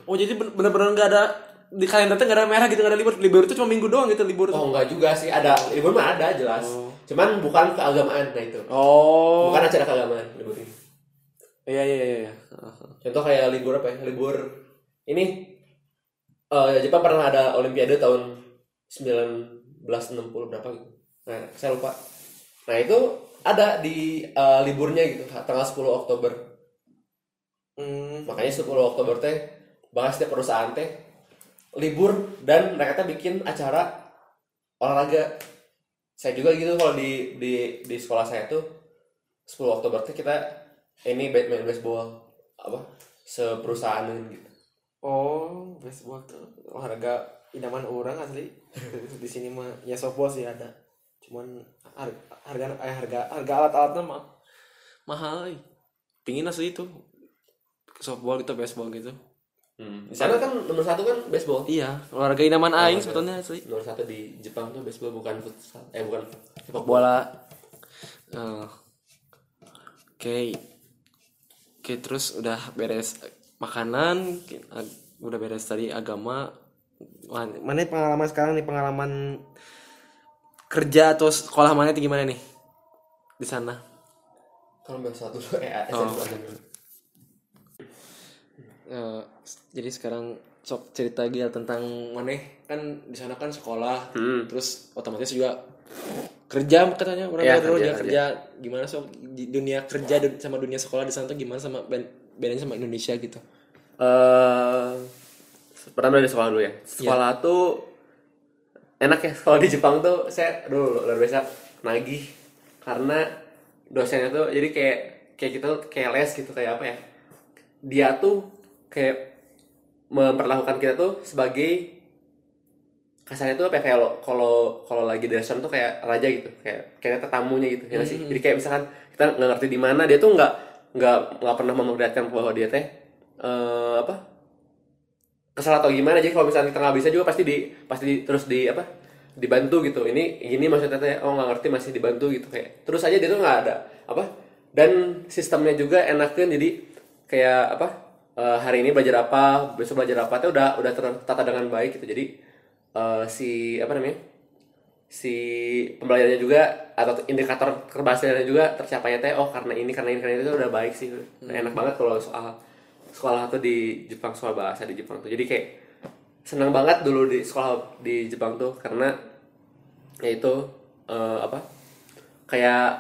Oh jadi ben- bener-bener nggak ada di kalender tuh nggak ada merah gitu nggak ada libur libur itu cuma minggu doang gitu libur oh nggak juga sih ada libur mah ada jelas. Cuman bukan keagamaan nah itu. Oh. bukan acara keagamaan libur ini. Iya iya iya. iya. contoh kayak libur apa ya? Libur ini eh, Jepang pernah ada Olimpiade tahun 1960 berapa gitu. Nah saya lupa nah itu ada di eh, liburnya gitu tanggal 10 Oktober Hmm. makanya 10 Oktober teh bahas setiap perusahaan teh libur dan mereka teh bikin acara olahraga saya juga gitu kalau di di di sekolah saya tuh 10 Oktober teh kita ini main baseball apa seperusahaan gitu Oh, baseball tuh olahraga idaman orang asli. di sini mah ya softball sih ada. Cuman harga eh, harga harga alat-alatnya mah mahal. eh. Pingin asli itu softball gitu, baseball gitu. di sana kan nomor satu kan baseball Iya, olahraga idaman aing sebetulnya asli. nomor satu di Jepang tuh baseball bukan futsal eh bukan sepak bola. Eh, Oke. Oke, terus udah beres makanan, udah beres tadi agama. Mana pengalaman sekarang nih pengalaman kerja atau sekolah mana itu gimana nih? Di sana. kalau nomor satu eh Oh. SMP aja dulu. Eh, jadi sekarang sok cerita Gil tentang mana kan di sana kan sekolah terus otomatis juga kerja katanya orang Iya, dulu kerja, dia kerja gimana sok di dunia kerja sama dunia sekolah di sana tuh gimana sama bedanya sama Indonesia gitu eh pertama dari sekolah dulu ya. Sekolah tuh enak ya. Kalau di Jepang tuh saya dulu luar biasa. Nagih. Karena dosennya tuh jadi kayak kayak kita tuh kayak les gitu kayak apa ya? Dia tuh kayak memperlakukan kita tuh sebagai kasarnya tuh apa ya, kayak kalau kalau lagi restoran tuh kayak raja gitu. Kayak kayak tamunya gitu ya sih? Jadi kayak misalkan kita nggak ngerti di mana dia tuh nggak nggak nggak pernah memperlihatkan bahwa dia teh eh, apa kesal atau gimana jadi kalau misalnya kita nggak bisa juga pasti di pasti di- terus di apa dibantu gitu. Ini gini maksudnya teh oh nggak ngerti masih dibantu gitu. Kayak terus aja dia tuh nggak ada apa dan sistemnya juga enakan jadi kayak apa eh, hari ini belajar apa besok belajar apa itu udah udah tertata dengan baik gitu. Jadi eh, si apa namanya si pembelajarannya juga atau indikator keberhasilannya juga tercapainya teh. Oh karena ini karena ini karena itu udah baik sih. Udah enak banget kalau soal sekolah tuh di Jepang soal bahasa di Jepang tuh. Jadi kayak senang banget dulu di sekolah di Jepang tuh karena yaitu eh, apa kayak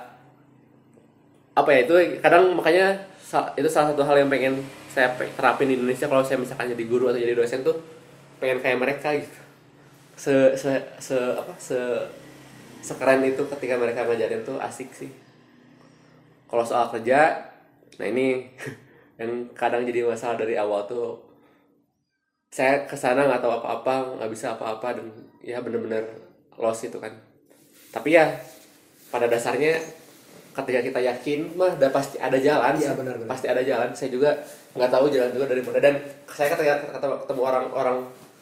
apa ya itu kadang makanya itu salah satu hal yang pengen saya terapin di Indonesia kalau saya misalkan jadi guru atau jadi dosen tuh pengen kayak mereka gitu. Se se se apa se sekeren itu ketika mereka ngajarin tuh asik sih. Kalau soal kerja nah ini yang kadang jadi masalah dari awal tuh saya ke sana nggak tahu apa-apa nggak bisa apa-apa dan ya bener-bener lost itu kan. Tapi ya pada dasarnya ketika kita yakin mah udah pasti ada jalan sih. benar, benar. pasti ada jalan. Saya juga nggak tahu jalan juga dari mana. Dan saya ketika ketemu, orang-orang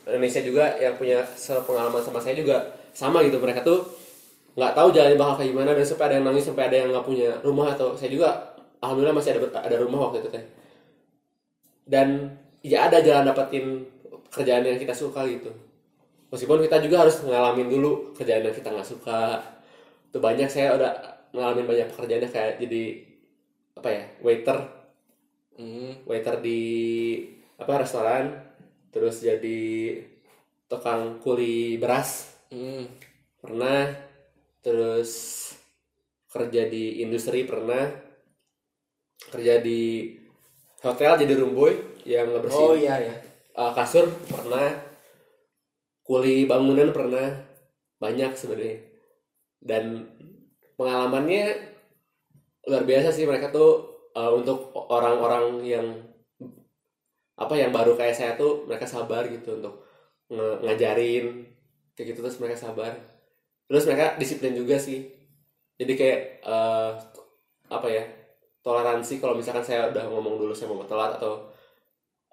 Indonesia juga yang punya sepengalaman sama saya juga sama gitu. Mereka tuh nggak tahu jalannya bakal kayak gimana dan sampai ada yang nangis sampai ada yang nggak punya rumah atau saya juga alhamdulillah masih ada ada rumah waktu itu teh dan ya ada jalan dapetin kerjaan yang kita suka gitu. Meskipun kita juga harus ngalamin dulu kerjaan yang kita nggak suka. Tuh banyak saya udah ngalamin banyak pekerjaannya kayak jadi apa ya waiter. Hmm. waiter di apa restoran. Terus jadi tukang kuli beras. Hmm. pernah. Terus kerja di industri pernah. Kerja di hotel jadi room boy yang ngebersihin. Oh iya ya uh, kasur pernah. Kuli bangunan pernah. Banyak sebenarnya. Dan pengalamannya luar biasa sih mereka tuh uh, untuk orang-orang yang apa yang baru kayak saya tuh mereka sabar gitu untuk nge- ngajarin. Kayak gitu terus mereka sabar. Terus mereka disiplin juga sih. Jadi kayak uh, apa ya toleransi kalau misalkan saya udah ngomong dulu saya mau telat atau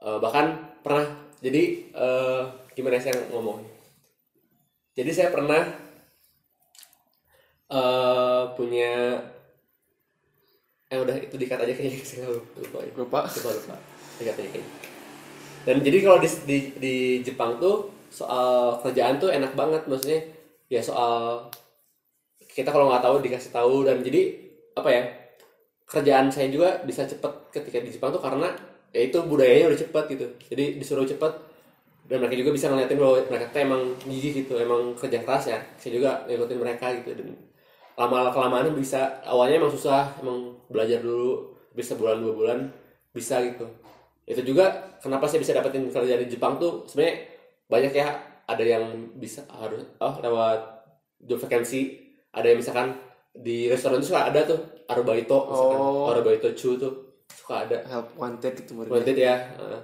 uh, bahkan pernah. Jadi eh, gimana saya ngomong? Jadi saya pernah eh punya eh udah itu dikat aja kayaknya saya lupa lupa ya. lupa. Lupa lupa. Dikat aja kayaknya. Dan jadi kalau di, di di Jepang tuh soal kerjaan tuh enak banget maksudnya ya soal kita kalau nggak tahu dikasih tahu dan jadi apa ya kerjaan saya juga bisa cepet ketika di Jepang tuh karena ya itu budayanya udah cepet gitu. Jadi disuruh cepet. Dan mereka juga bisa ngeliatin bahwa mereka tuh emang gigih gitu emang kerja keras ya. Saya juga ngikutin mereka gitu dan lama kelamaan bisa awalnya emang susah emang belajar dulu bisa bulan dua bulan bisa gitu. Itu juga kenapa saya bisa dapetin kerja di Jepang tuh sebenarnya banyak ya ada yang bisa harus oh lewat job vacancy ada yang misalkan di restoran itu suka ada tuh misalkan. Oh. arubaito chu tuh suka ada. Help wanted gitu muridnya. wanted ya Heeh.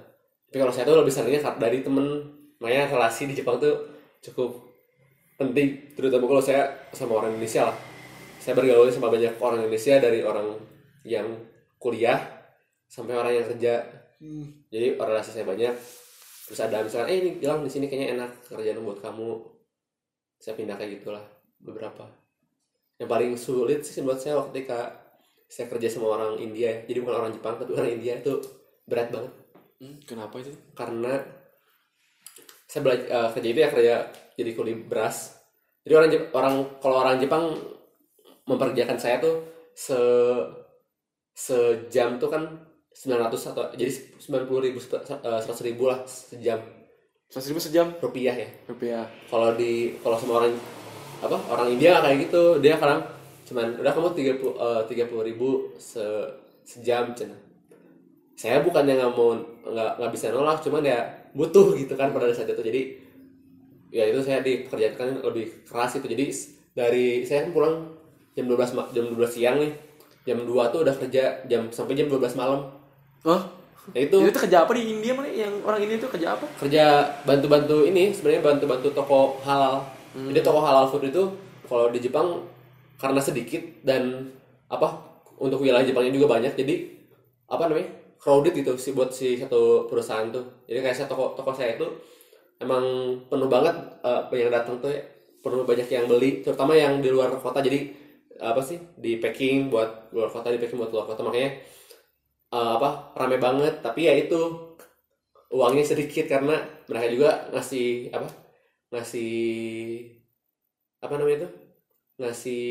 tapi kalau saya tuh lebih seringnya dari temen. Makanya relasi di Jepang tuh cukup penting. Terutama kalau saya sama orang Indonesia lah. Saya bergaul sama banyak orang Indonesia dari orang yang kuliah sampai orang yang kerja. Hmm. jadi relasi saya banyak. Terus ada misalkan eh ini bilang di sini kayaknya enak kerjaan buat kamu. Saya pindah kayak gitulah beberapa yang paling sulit sih buat saya waktu ketika saya kerja sama orang India ya. jadi bukan orang Jepang tapi orang India itu berat banget. Hmm, kenapa itu? Karena saya belajar kerja itu ya kerja jadi kuli beras. Jadi orang Jep- orang kalau orang Jepang memperkerjakan saya tuh se sejam tuh kan 900 atau jadi 90 ribu 100 ribu lah sejam. Seratus ribu sejam? Rupiah ya. Rupiah. Kalau di kalau sama orang apa orang India kayak gitu. Dia kadang cuman udah kamu tiga puluh tiga puluh ribu se sejam cina saya bukannya nggak mau nggak nggak bisa nolak cuman ya butuh gitu kan pada saat itu. Jadi ya itu saya dikerjakan lebih keras itu. Jadi dari saya kan pulang jam 12 ma- jam 12 siang nih. Jam 2 tuh udah kerja jam sampai jam 12 malam. Oh nah itu itu kerja apa di India mana yang orang India itu kerja apa? Kerja bantu-bantu ini sebenarnya bantu-bantu toko halal. Jadi toko halal food itu kalau di Jepang karena sedikit dan apa untuk wilayah Jepangnya juga banyak jadi apa namanya crowded gitu sih buat si satu perusahaan tuh. Jadi kayak saya toko toko saya itu emang penuh banget eh, yang datang tuh ya, penuh banyak yang beli terutama yang di luar kota. Jadi apa sih di packing buat luar kota di packing buat luar kota makanya eh, apa rame banget. Tapi ya itu uangnya sedikit karena mereka juga ngasih apa ngasih apa namanya itu? Ngasih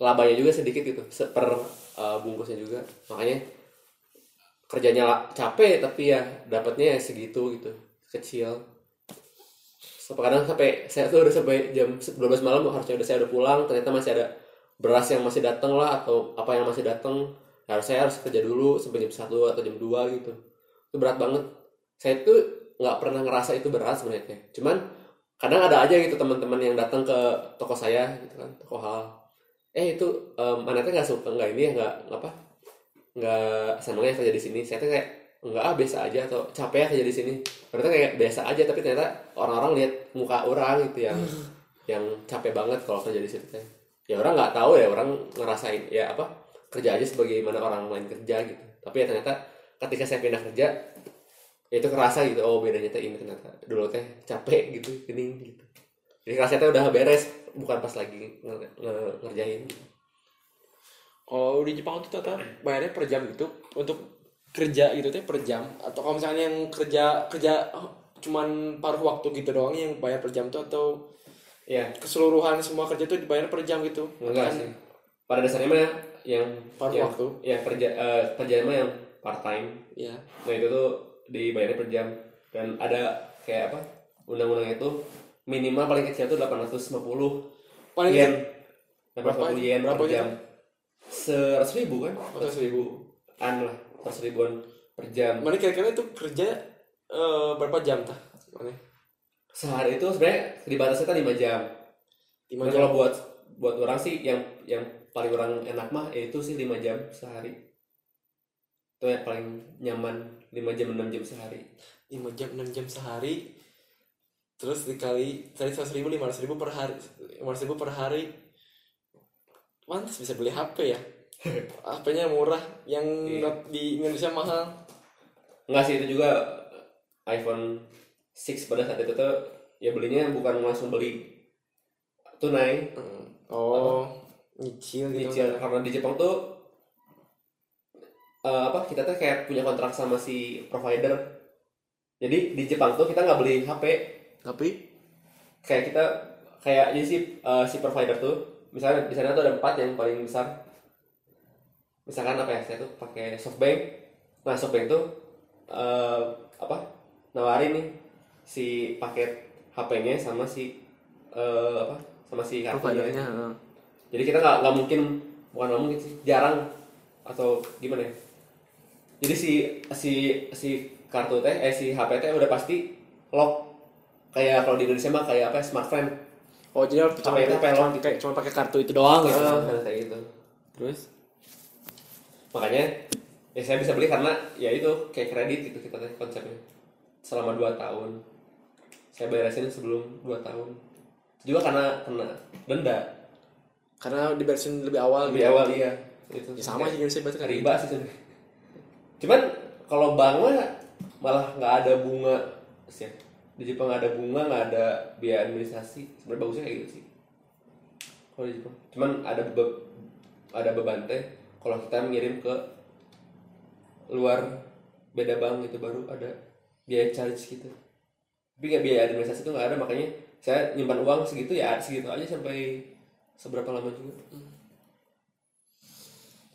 labanya juga sedikit gitu per uh, bungkusnya juga. Makanya kerjanya capek tapi ya dapatnya ya segitu gitu kecil. Kadang sampai saya tuh udah sampai jam 12 malam harusnya udah saya udah pulang ternyata masih ada beras yang masih datang lah atau apa yang masih datang harus saya harus kerja dulu sampai jam 1 atau jam 2 gitu. Itu berat banget. Saya tuh nggak pernah ngerasa itu berat sebenarnya. Cuman kadang ada aja gitu teman-teman yang datang ke toko saya gitu kan toko hal eh itu um, anaknya nggak suka nggak ini ya nggak apa nggak senangnya kerja di sini. Saya tuh kayak nggak ah biasa aja atau capek ya kerja di sini. Ternyata kayak biasa aja tapi ternyata orang-orang lihat muka orang gitu yang yang capek banget kalau kerja di situ teh. ya orang nggak tahu ya orang ngerasain ya apa kerja aja sebagaimana orang lain kerja gitu. Tapi ya ternyata ketika saya pindah kerja itu kerasa gitu. Oh bedanya teh ini ternyata. Dulu teh capek gitu gini gitu. Jadi kerasa teh udah beres bukan pas lagi nge- nge- ngerjain. Kalau di Jepang itu ternyata bayarnya per jam gitu. Untuk kerja gitu teh per jam. Atau kalau misalnya yang kerja kerja oh, cuman paruh waktu gitu doang yang bayar per jam tuh atau ya keseluruhan semua kerja tuh dibayar per jam gitu. Enggak Kan? sih. Pada dasarnya mah yang Paruh yang, waktu. ya kerja eh, kerjaan mah yang part time. Ya nah itu tuh dibayarnya per jam. Dan ada kayak apa undang-undang itu minimal paling kecil tuh 850 paling yen. Berapa? 850 yen Berapa per jam. seratus ribu kan? Seratus ribu. an lah seratus ribuan per jam. Mana kira-kira itu kerja eh, berapa jam tah mana? Sehari itu sebenarnya dibatasnya kan 5 jam. Lima jam. kalau buat buat orang sih yang yang paling orang enak mah ya itu sih 5 jam sehari. Itu yang paling nyaman 5 jam 6 jam sehari. Lima jam enam jam sehari terus dikali tadi seratus ribu lima ratus ribu per hari lima ratus ribu per hari. Mantas bisa beli HP ya. HP-nya murah yang Iya. di Indonesia mahal. Enggak sih itu juga iPhone 6 pada saat itu tuh ya belinya bukan langsung beli tunai. Oh nyicil gitu. Nyicil karena di Jepang tuh eh, apa kita tuh kayak punya kontrak sama si provider. Jadi di Jepang tuh kita nggak beli HP Tapi? Kayak kita kayak jadi si eh, si provider tuh misalnya di sana tuh ada empat yang paling besar. Misalkan apa ya saya tuh pakai softbank. Nah softbank tuh eh, apa nawarin nih si paket HP-nya sama si eh, apa sama si kartunya. Jadi kita nggak nggak mungkin bukan nggak mungkin sih jarang. Atau gimana ya jadi si si si kartu teh eh si HP teh udah pasti lock. Kayak kalau di Indonesia mah kayak apa ya, smartphone. Oh jadi harus cuma pakai pelong? kayak cuma pakai kartu itu doang gitu. Ah, kayak gitu. Terus makanya ya saya bisa beli karena ya itu kayak kredit gitu kita teh konsepnya. Selama 2 tahun. Saya beresin sebelum 2 tahun. Juga karena kena denda. Karena dibarisin lebih awal lebih gitu. awal iya. Itu Ya, sama aja Indonesia berarti kan. riba sih sebenarnya cuman kalau bank mah malah nggak ada bunga sih. Di Jepang nggak ada bunga nggak ada biaya administrasi. Sebenarnya bagusnya kayak gitu sih. Kalau di Jepang. Cuman ada be- ada beban teh. Kalau kita ngirim ke luar beda bank gitu baru ada biaya charge gitu. Tapi nggak biaya administrasi itu nggak ada. Makanya saya nyimpan uang segitu ya segitu aja sampai seberapa lama juga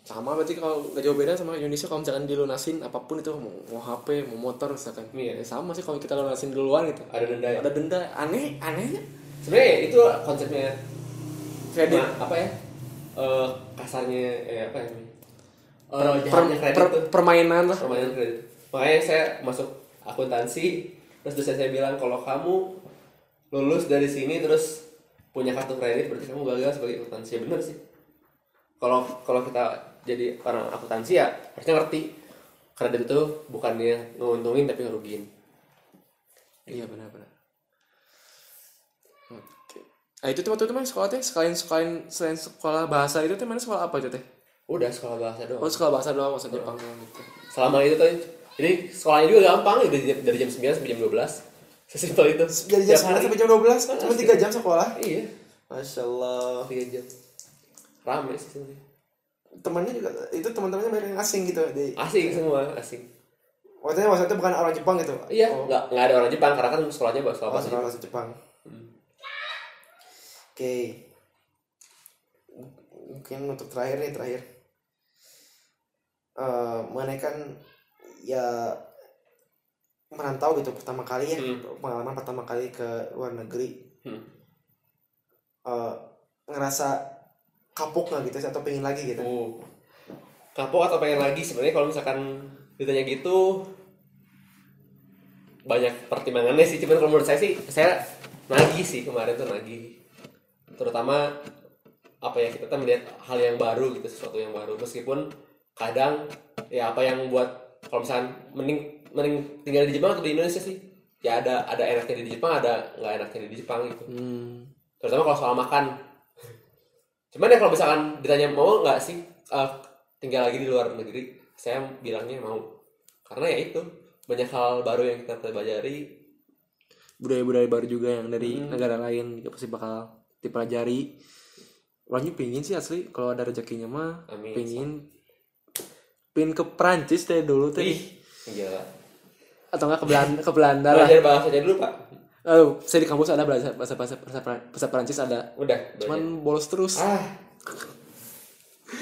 Sama berarti kalau nggak jauh beda sama Indonesia kalau misalkan dilunasin apa pun itu mau, mau HP, mau motor misalkan. Iya. Ya, sama sih kalau kita lunasin duluan gitu. ada denda ya Ada denda aneh anehnya. sebenarnya itu konsepnya Kredit. Nah, apa ya Eh, kasarnya eh, apa ya? Eh, Per- per- per- permainan lah. permainan kredit makanya saya masuk akuntansi terus dosen saya bilang kalau kamu lulus dari sini terus punya kartu kredit berarti kamu gagal sebagai akuntansi ya bener sih kalau kalau kita jadi orang akuntansi ya harusnya ngerti kredit itu bukannya nguntungin tapi ngerugiin Iya benar-benar. Oke. Nah itu tuh waktu itu sekolah teh sekalian sekalian selain sekolah bahasa itu teh mana sekolah apa itu teh? udah sekolah bahasa doang Oh sekolah bahasa doang bahasa Jepang doang gitu. selama itu tuh jadi sekolahnya juga gampang dari, dari jam 9 sampai jam 12 sesimpel itu Dari jam Tiap 9 hari. sampai jam 12 cuma 3 jam sekolah. iya Masya Allah. 3 jam rame sih sebenarnya Temannya juga itu teman-temannya banyak yang asing gitu di. asing semua asing Maksudnya maksudnya bukan orang Jepang gitu. iya Oh, nggak nggak ada orang Jepang karena kan sekolahnya bahasa oh, bahasa sekolah Jepang. Jepang. Oke. Mungkin untuk terakhir nih terakhir. Eh mengenai kan ya merantau gitu pertama kali ya Hmm. pengalaman pertama kali ke luar negeri Hmm. Eh, ngerasa kapok nggak gitu atau pengen lagi gitu. Uh. kapok atau pengen lagi? Sebenarnya kalau misalkan ditanya gitu banyak pertimbangannya sih. Cuman kalau menurut saya sih saya nagih sih kemarin tuh nagih. Terutama apa ya kita tuh melihat hal yang baru gitu sesuatu yang baru. Meskipun kadang ya apa yang buat kalau misalkan mending mending tinggal di Jepang atau di Indonesia sih? Ya ada ada enaknya di Jepang ada nggak enaknya di Jepang gitu. Hmm. terutama kalau soal makan cuman ya kalau misalkan ditanya mau nggak sih eh, tinggal lagi di luar negeri saya bilangnya mau karena ya itu banyak hal baru yang kita pelajari budaya-budaya baru juga yang dari Hmm. negara lain juga pasti bakal dipelajari. Orangnya pingin sih asli kalau ada rezekinya mah Amin. pingin pingin ke Prancis deh dulu teh Ih, gila atau enggak ke Belanda ke Belanda lah. belajar bahasanya dulu pak Oh, saya di kampus ada belajar bahasa bahasa bahasa, bahasa Prancis ada. udah Cuman bolos terus. ah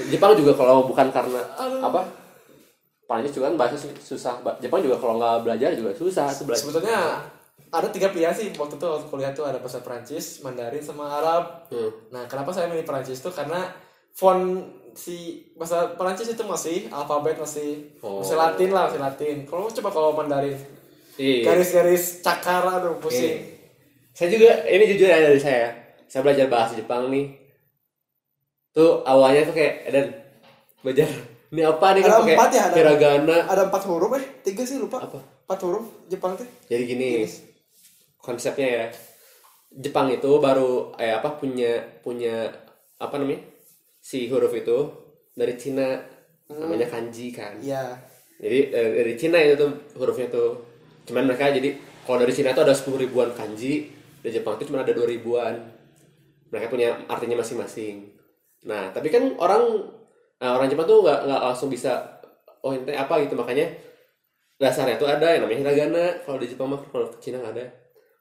Jepang juga kalau bukan karena apa Prancis juga kan bahasa su- susah Jepang juga kalau nggak belajar juga susah belajar Sebetulnya ada tiga pilihan sih waktu itu waktu kuliah tuh ada bahasa Prancis, Mandarin sama Arab. Hmm. Nah, kenapa saya milih Prancis tuh karena font si bahasa Prancis itu masih alfabet masih Oh. masih Latin lah, masih Latin. Kalau coba kalau Mandarin Iya. garis-garis cakar aduh pusing. Oke. Saya juga ini jujur ya dari saya. Saya belajar bahasa Jepang nih. Tuh awalnya tuh kayak dan belajar ini apa nih Ada kan pakai empat ya, ada- hiragana. ada empat huruf eh tiga sih lupa Apa? empat huruf Jepang teh Jadi gini konsepnya ya. Jepang itu baru eh apa punya punya apa namanya? Si huruf itu dari Cina namanya kanji kan. iya Jadi dari, dari Cina itu tuh hurufnya tuh. Cuman mereka jadi kalau dari Cina itu ada 10 ribuan kanji, di Jepang itu cuma ada 2 ribuan. Mereka punya artinya masing-masing. Nah, tapi kan orang nah, orang Jepang tuh nggak nggak langsung bisa oh ini apa gitu. Makanya dasarnya tuh ada yang namanya hiragana. Kalau di Jepang mah kalau di Cina nggak ada.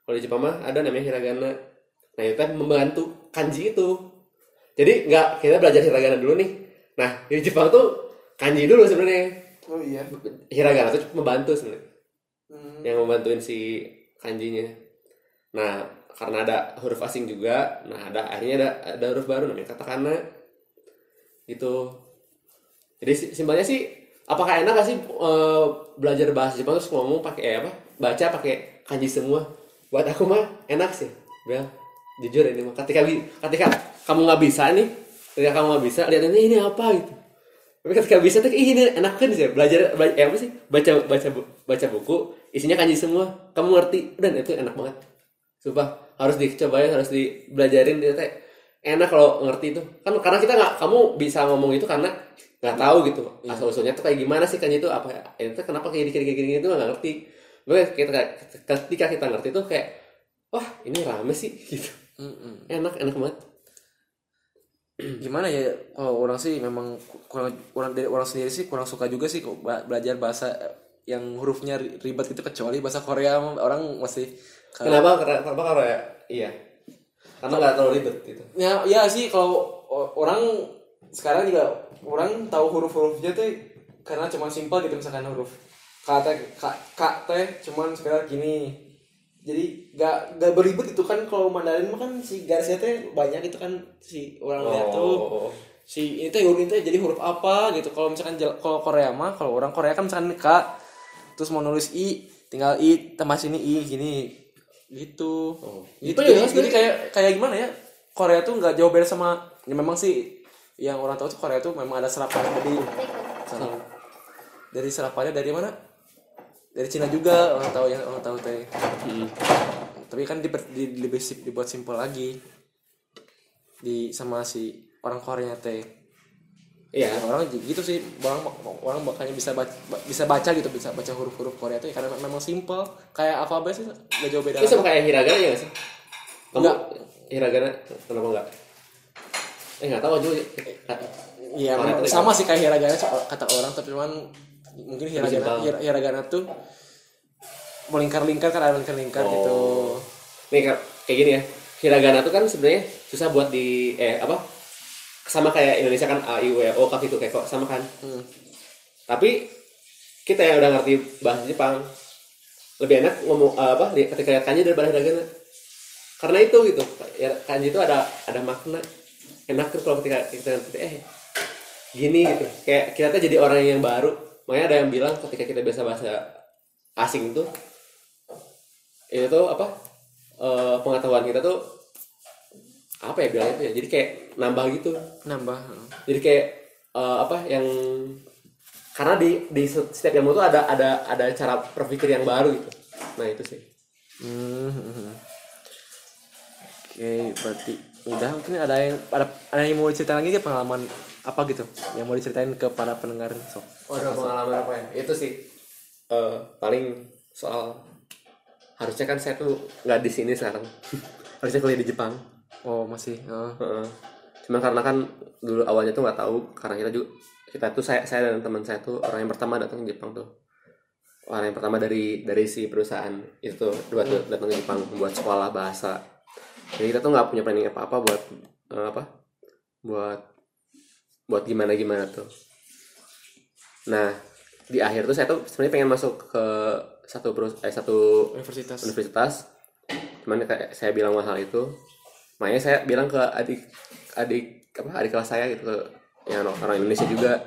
Kalau di Jepang mah ada namanya hiragana. Nah itu membantu kanji itu. Jadi nggak kita belajar hiragana dulu nih. Nah di Jepang tuh kanji dulu sebenarnya. Oh iya. Hiragana tuh membantu sebenarnya Hmm. yang membantuin si kanjinya. Nah karena ada huruf asing juga nah ada akhirnya ada ada huruf baru namanya katakana. Gitu. Jadi si- simpelnya sih apakah enak gak sih eh, belajar bahasa Jepang terus ngomong pakai eh, apa baca pakai kanji semua? Buat aku mah enak sih Bel. Jujur ini mah. Ketika ketika kamu nggak bisa nih ketika kamu nggak bisa lihat ini ini apa gitu tapi ketika bisa tuh ih ini enak kan sih belajar belajar eh, apa sih baca baca baca buku isinya kanji semua kamu ngerti dan itu enak banget. Sumpah harus dicobain harus dibelajarin itu teh enak kalau ngerti itu. Kan karena kita nggak kamu bisa ngomong itu karena nggak tahu gitu asal usulnya tuh kayak gimana sih kanji itu apa itu kenapa kayak gini gini gini itu nggak ngerti. Gue kita ketika kita ngerti tuh kayak wah ini rame sih gitu. Enak enak banget gimana ya kalau orang sih memang kurang orang dari orang sendiri sih kurang suka juga sih kok belajar bahasa yang hurufnya ri- ribet gitu kecuali bahasa Korea orang masih kenapa karena kenapa karena ya iya. Karena nggak terlalu ribet gitu. Ya ya sih kalau orang sekarang juga orang tahu huruf-hurufnya tuh karena cuma simpel gitu misalkan huruf kata teh cuman sekedar gini jadi gak gak beribet itu kan kalau Mandarin mah kan si garisnya teh banyak itu kan si orang lihat tuh. Oh. Si ini teh huruf ini teh jadi huruf apa gitu. Kalau misalkan kalau Korea mah kalau orang Korea kan misalkan k terus mau nulis i tinggal i tambah sini i gini gitu. Oh. gitu Itu ya, jadi kayak kayak gimana ya? Korea tuh nggak jauh beda sama ya memang sih yang orang tahu tuh Korea tuh memang ada serapan dari dari serapannya dari mana dari Cina juga orang tahu yang orang tahu teh Hmm. tapi kan di, di, lebih sip- dibuat simpel lagi di sama si orang Korea teh iya Ya, orang gitu sih orang orang makanya bisa baca, bisa baca gitu bisa baca huruf-huruf Korea tuh ya, karena memang simple kayak alfabet sih gak jauh beda Ini sama kayak hiragana ya sih? Kamu Enggak. hiragana kenapa enggak? Eh nggak tahu juga. Iya, sama sih kayak hiragana kata orang tapi cuman mungkin hiragana hir- hiragana tuh melingkar-lingkar kan ada lingkar-lingkar Oh. gitu. Nih kayak gini ya. Hiragana tuh kan sebenarnya susah buat di eh apa? Sama kayak Indonesia kan A I U E O K gitu kayak kok sama kan. Hmm. Tapi kita yang udah ngerti bahasa Jepang lebih enak ngomong eh, apa ketika lihat kanji daripada hiragana. Karena itu gitu. Ya, kanji itu ada ada makna. Enak tuh kalau ketika kita eh gini gitu. Kayak kita tuh jadi orang yang baru. Makanya ada yang bilang ketika kita biasa bahasa asing tuh itu tuh apa eh, pengetahuan kita tuh apa ya bilangnya itu ya jadi kayak nambah gitu Nambah. jadi kayak eh, apa yang karena di di setiap ilmu tuh ada ada ada cara berpikir yang baru gitu nah itu sih Hmm, hmm, hmm. Oke, berarti udah mungkin ada yang ada, ada yang mau cerita lagi nggak pengalaman apa gitu yang mau diceritain ke para pendengar sok. oh ada pengalaman apa ya itu sih eh, paling soal harusnya kan saya tuh nggak di sini sekarang harusnya kuliah di Jepang Oh, masih. heeh. Heeh. Cuman karena kan dulu awalnya tuh nggak tahu karena kita juga kita tuh saya saya dan teman saya tuh orang yang pertama datang ke Jepang tuh orang yang pertama dari dari si perusahaan itu dua datang ke Jepang buat sekolah bahasa jadi kita tuh nggak punya planning apa apa buat eh, apa? Buat buat gimana gimana tuh. Nah di akhir tuh saya tuh sebenarnya pengen masuk ke satu perus eh satu Universitas. universitas. Cuman kayak saya bilang mahal itu makanya saya bilang ke adik adik apa adik kelas saya gitu ke yang orang Indonesia juga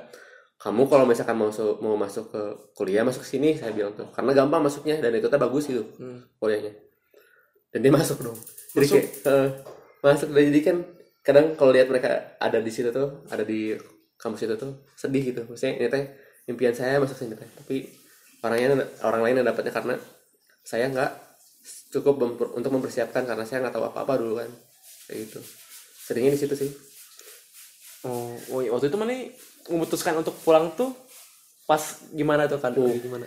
kamu kalau misalkan mau masuk mau masuk ke kuliah masuk ke sini saya bilang tuh. Karena gampang masuknya dan itu tuh bagus gitu Hmm. kuliahnya. Dan dia masuk dong jadi kayak eh, masuk. Dan jadi kan kadang kalau lihat mereka ada di situ tuh ada di kampus itu tuh sedih gitu. Maksudnya ini teh impian saya masuk sini teh. Tapi orangnya orang lain yang dapatnya karena saya nggak cukup memper- untuk mempersiapkan karena saya nggak tahu apa apa dulu kan. Kayak gitu. Seringnya di situ sih. Oh, oh iya, waktu itu mana memutuskan untuk pulang tuh pas gimana tuh kan? Oh. Gimana?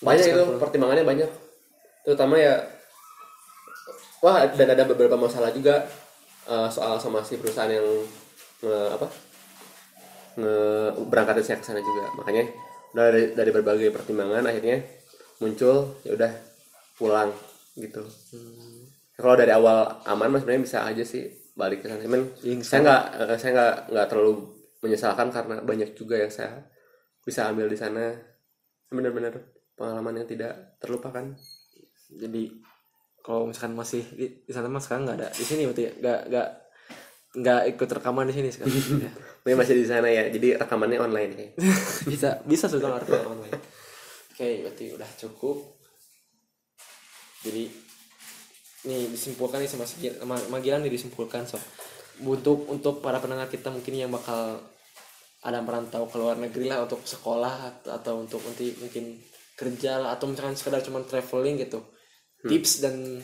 banyak itu pertimbangannya banyak. Terutama ya wah dan ada beberapa masalah juga eh, soal sama si perusahaan yang nge, apa nge berangkatin saya ke sana juga. Makanya dari dari berbagai pertimbangan akhirnya muncul ya udah pulang gitu. Kalau dari awal aman mas sebenarnya bisa aja sih balik ke sana. Cuman Yang saya nggak eh, saya nggak nggak terlalu menyesalkan karena banyak juga yang saya bisa ambil di sana. Benar-benar pengalaman yang tidak terlupakan. Jadi kalau misalkan masih di, di sana mas sekarang nggak ada. Di sini berarti ya? nggak nggak nggak ikut rekaman di sini sekarang. Ya. Masih di sana ya jadi rekamannya online ya. Bisa bisa sudah ngerti online. Oke berarti udah cukup. Jadi nih disimpulkan nih sama Magilan nih disimpulkan so untuk untuk para pendengar kita mungkin yang bakal ada merantau ke luar negeri lah untuk sekolah atau, atau untuk nanti mungkin kerja lah atau misalkan sekedar cuma traveling gitu tips dan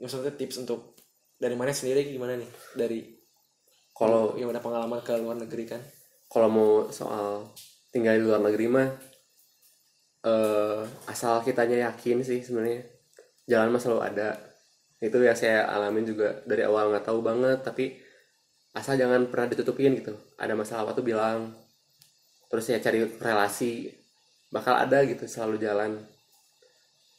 maksudnya tips untuk dari mana sendiri gimana nih? Dari kalau yang udah pengalaman ke luar negeri kan? Kalau mau soal tinggal di luar negeri mah eh asal kitanya yakin sih sebenarnya. Jalan mah selalu ada. Itu ya saya alamin juga dari awal nggak tahu banget tapi asal jangan pernah ditutupin gitu. Ada masalah apa tuh bilang. Terus ya cari relasi. Bakal ada gitu selalu jalan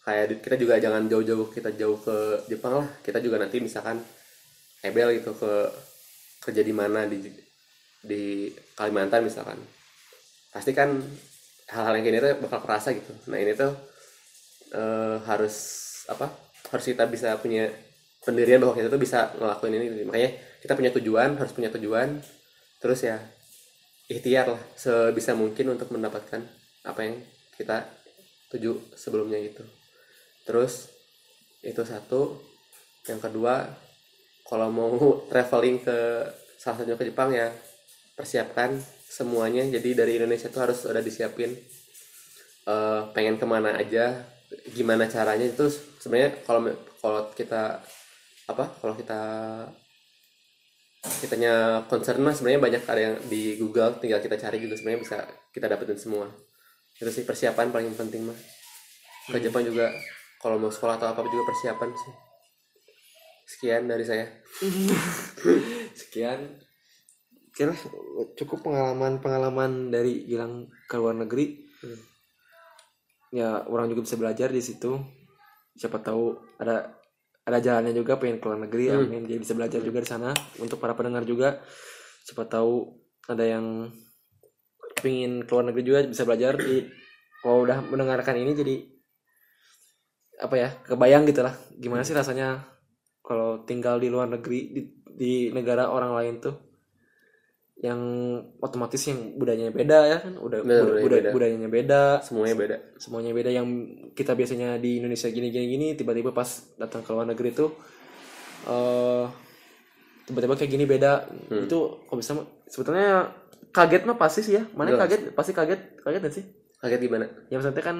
kayak kita juga jangan jauh-jauh kita jauh ke Jepang lah. Kita juga nanti misalkan ebel gitu ke kerja di mana di di Kalimantan misalkan. Pasti kan hal-hal yang gini tuh bakal kerasa gitu. Nah ini tuh eh, harus apa harus kita bisa punya pendirian bahwa kita tuh bisa ngelakuin ini. Makanya kita punya tujuan harus punya tujuan. Terus ya ikhtiar lah sebisa mungkin untuk mendapatkan apa yang kita tuju sebelumnya gitu terus itu satu. Yang kedua kalau mau traveling ke salah satunya ke Jepang ya persiapkan semuanya. Jadi dari Indonesia tuh harus udah disiapin. Eh, pengen ke mana aja gimana caranya. Itu sebenarnya kalau kalau kita apa kalau kita kitanya concern mah sebenarnya banyak ada yang di Google tinggal kita cari juga sebenarnya bisa kita dapetin semua. Itu sih persiapan paling penting mah. Ke Jepang juga kalau mau sekolah atau apa juga persiapan sih. Sekian dari saya. Sekian. Kira cukup pengalaman pengalaman dari Gilang ke luar negeri. Hmm. ya orang juga bisa belajar di situ. Siapa tahu ada ada jalannya juga pengen ke luar negeri Hmm. amin. Jadi bisa belajar juga di sana untuk para pendengar juga. Siapa tahu ada yang pengen ke luar negeri juga bisa belajar. Di kalau udah mendengarkan ini jadi apa ya kebayang gitu lah. Gimana sih rasanya kalau tinggal di luar negeri di, di negara orang lain tuh yang otomatis yang budayanya beda ya kan? Udah Bener, budaya buday- beda. budayanya beda. Semuanya beda. Semuanya beda. Yang kita biasanya di Indonesia gini gini gini tiba-tiba pas datang ke luar negeri tuh eh tiba-tiba kayak gini beda. Hmm. itu kok bisa sebetulnya kaget mah pasti sih ya. Mana kaget? Pasti kaget. Kaget gak sih? Kaget gimana? Yang maksudnya kan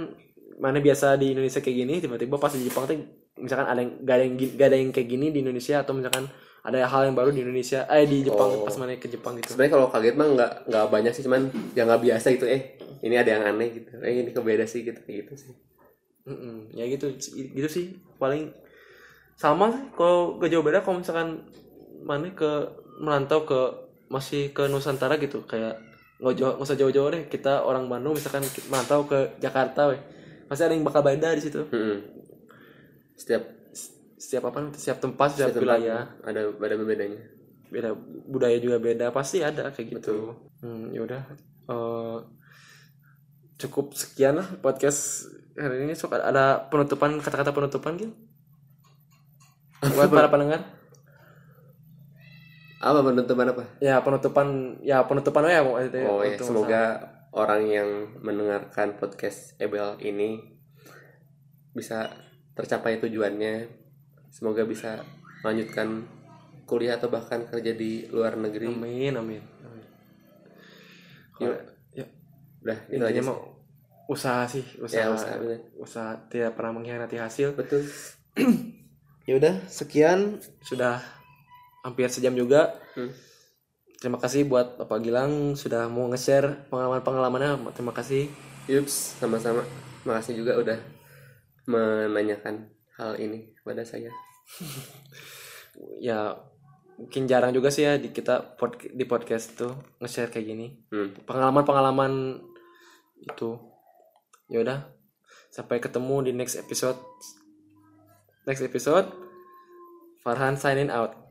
mana biasa di Indonesia kayak gini tiba-tiba pas di Jepang tuh misalkan ada yang gak ada yang gak ada yang kayak gini di Indonesia atau misalkan ada hal yang baru di Indonesia eh di Jepang Oh. pas mana ke Jepang gitu. Sebenarnya kalau kaget mah nggak nggak banyak sih cuman yang nggak biasa gitu eh ini ada yang aneh gitu. Eh ini kebeda sih gitu kayak gitu sih. Mm-mm, ya gitu gitu sih paling sama sih kalau ke Jawa Barat kalau misalkan mana ke merantau ke masih ke Nusantara gitu kayak nggak jauh nggak usah jauh-jauh deh kita orang Bandung misalkan merantau ke Jakarta weh pasti ada yang bakal beda di situ. Mm-mm. setiap setiap apa setiap tempat setiap, setiap wilayah. Tempat ada ada bedanya. Beda budaya juga beda. Pasti ada kayak gitu. Hmm, ya udah. Eh, cukup sekian lah podcast hari ini. Sok ada penutupan kata-kata penutupan gitu buat para pendengar. Apa penutupan apa? Ya penutupan ya penutupan ya maksudnya oh ya semoga orang yang mendengarkan podcast Ebel ini bisa tercapai tujuannya. Semoga bisa melanjutkan kuliah atau bahkan kerja di luar negeri. Amin amin, amin. Kalau- ya, udah itu aja mau usaha sih usaha. ya usaha bener. usaha tidak pernah mengkhianati hasil. Betul. Ya udah sekian. Sudah hampir sejam juga. Hmm. Terima kasih buat Bapak Gilang sudah mau nge-share pengalaman-pengalamannya terima kasih Yups, sama-sama. Makasih juga udah menanyakan hal ini kepada saya. ya mungkin jarang juga sih ya di kita pod- di podcast tuh nge-share kayak gini Hmm. pengalaman-pengalaman itu ya udah sampai ketemu di next episode next episode Farhan signing out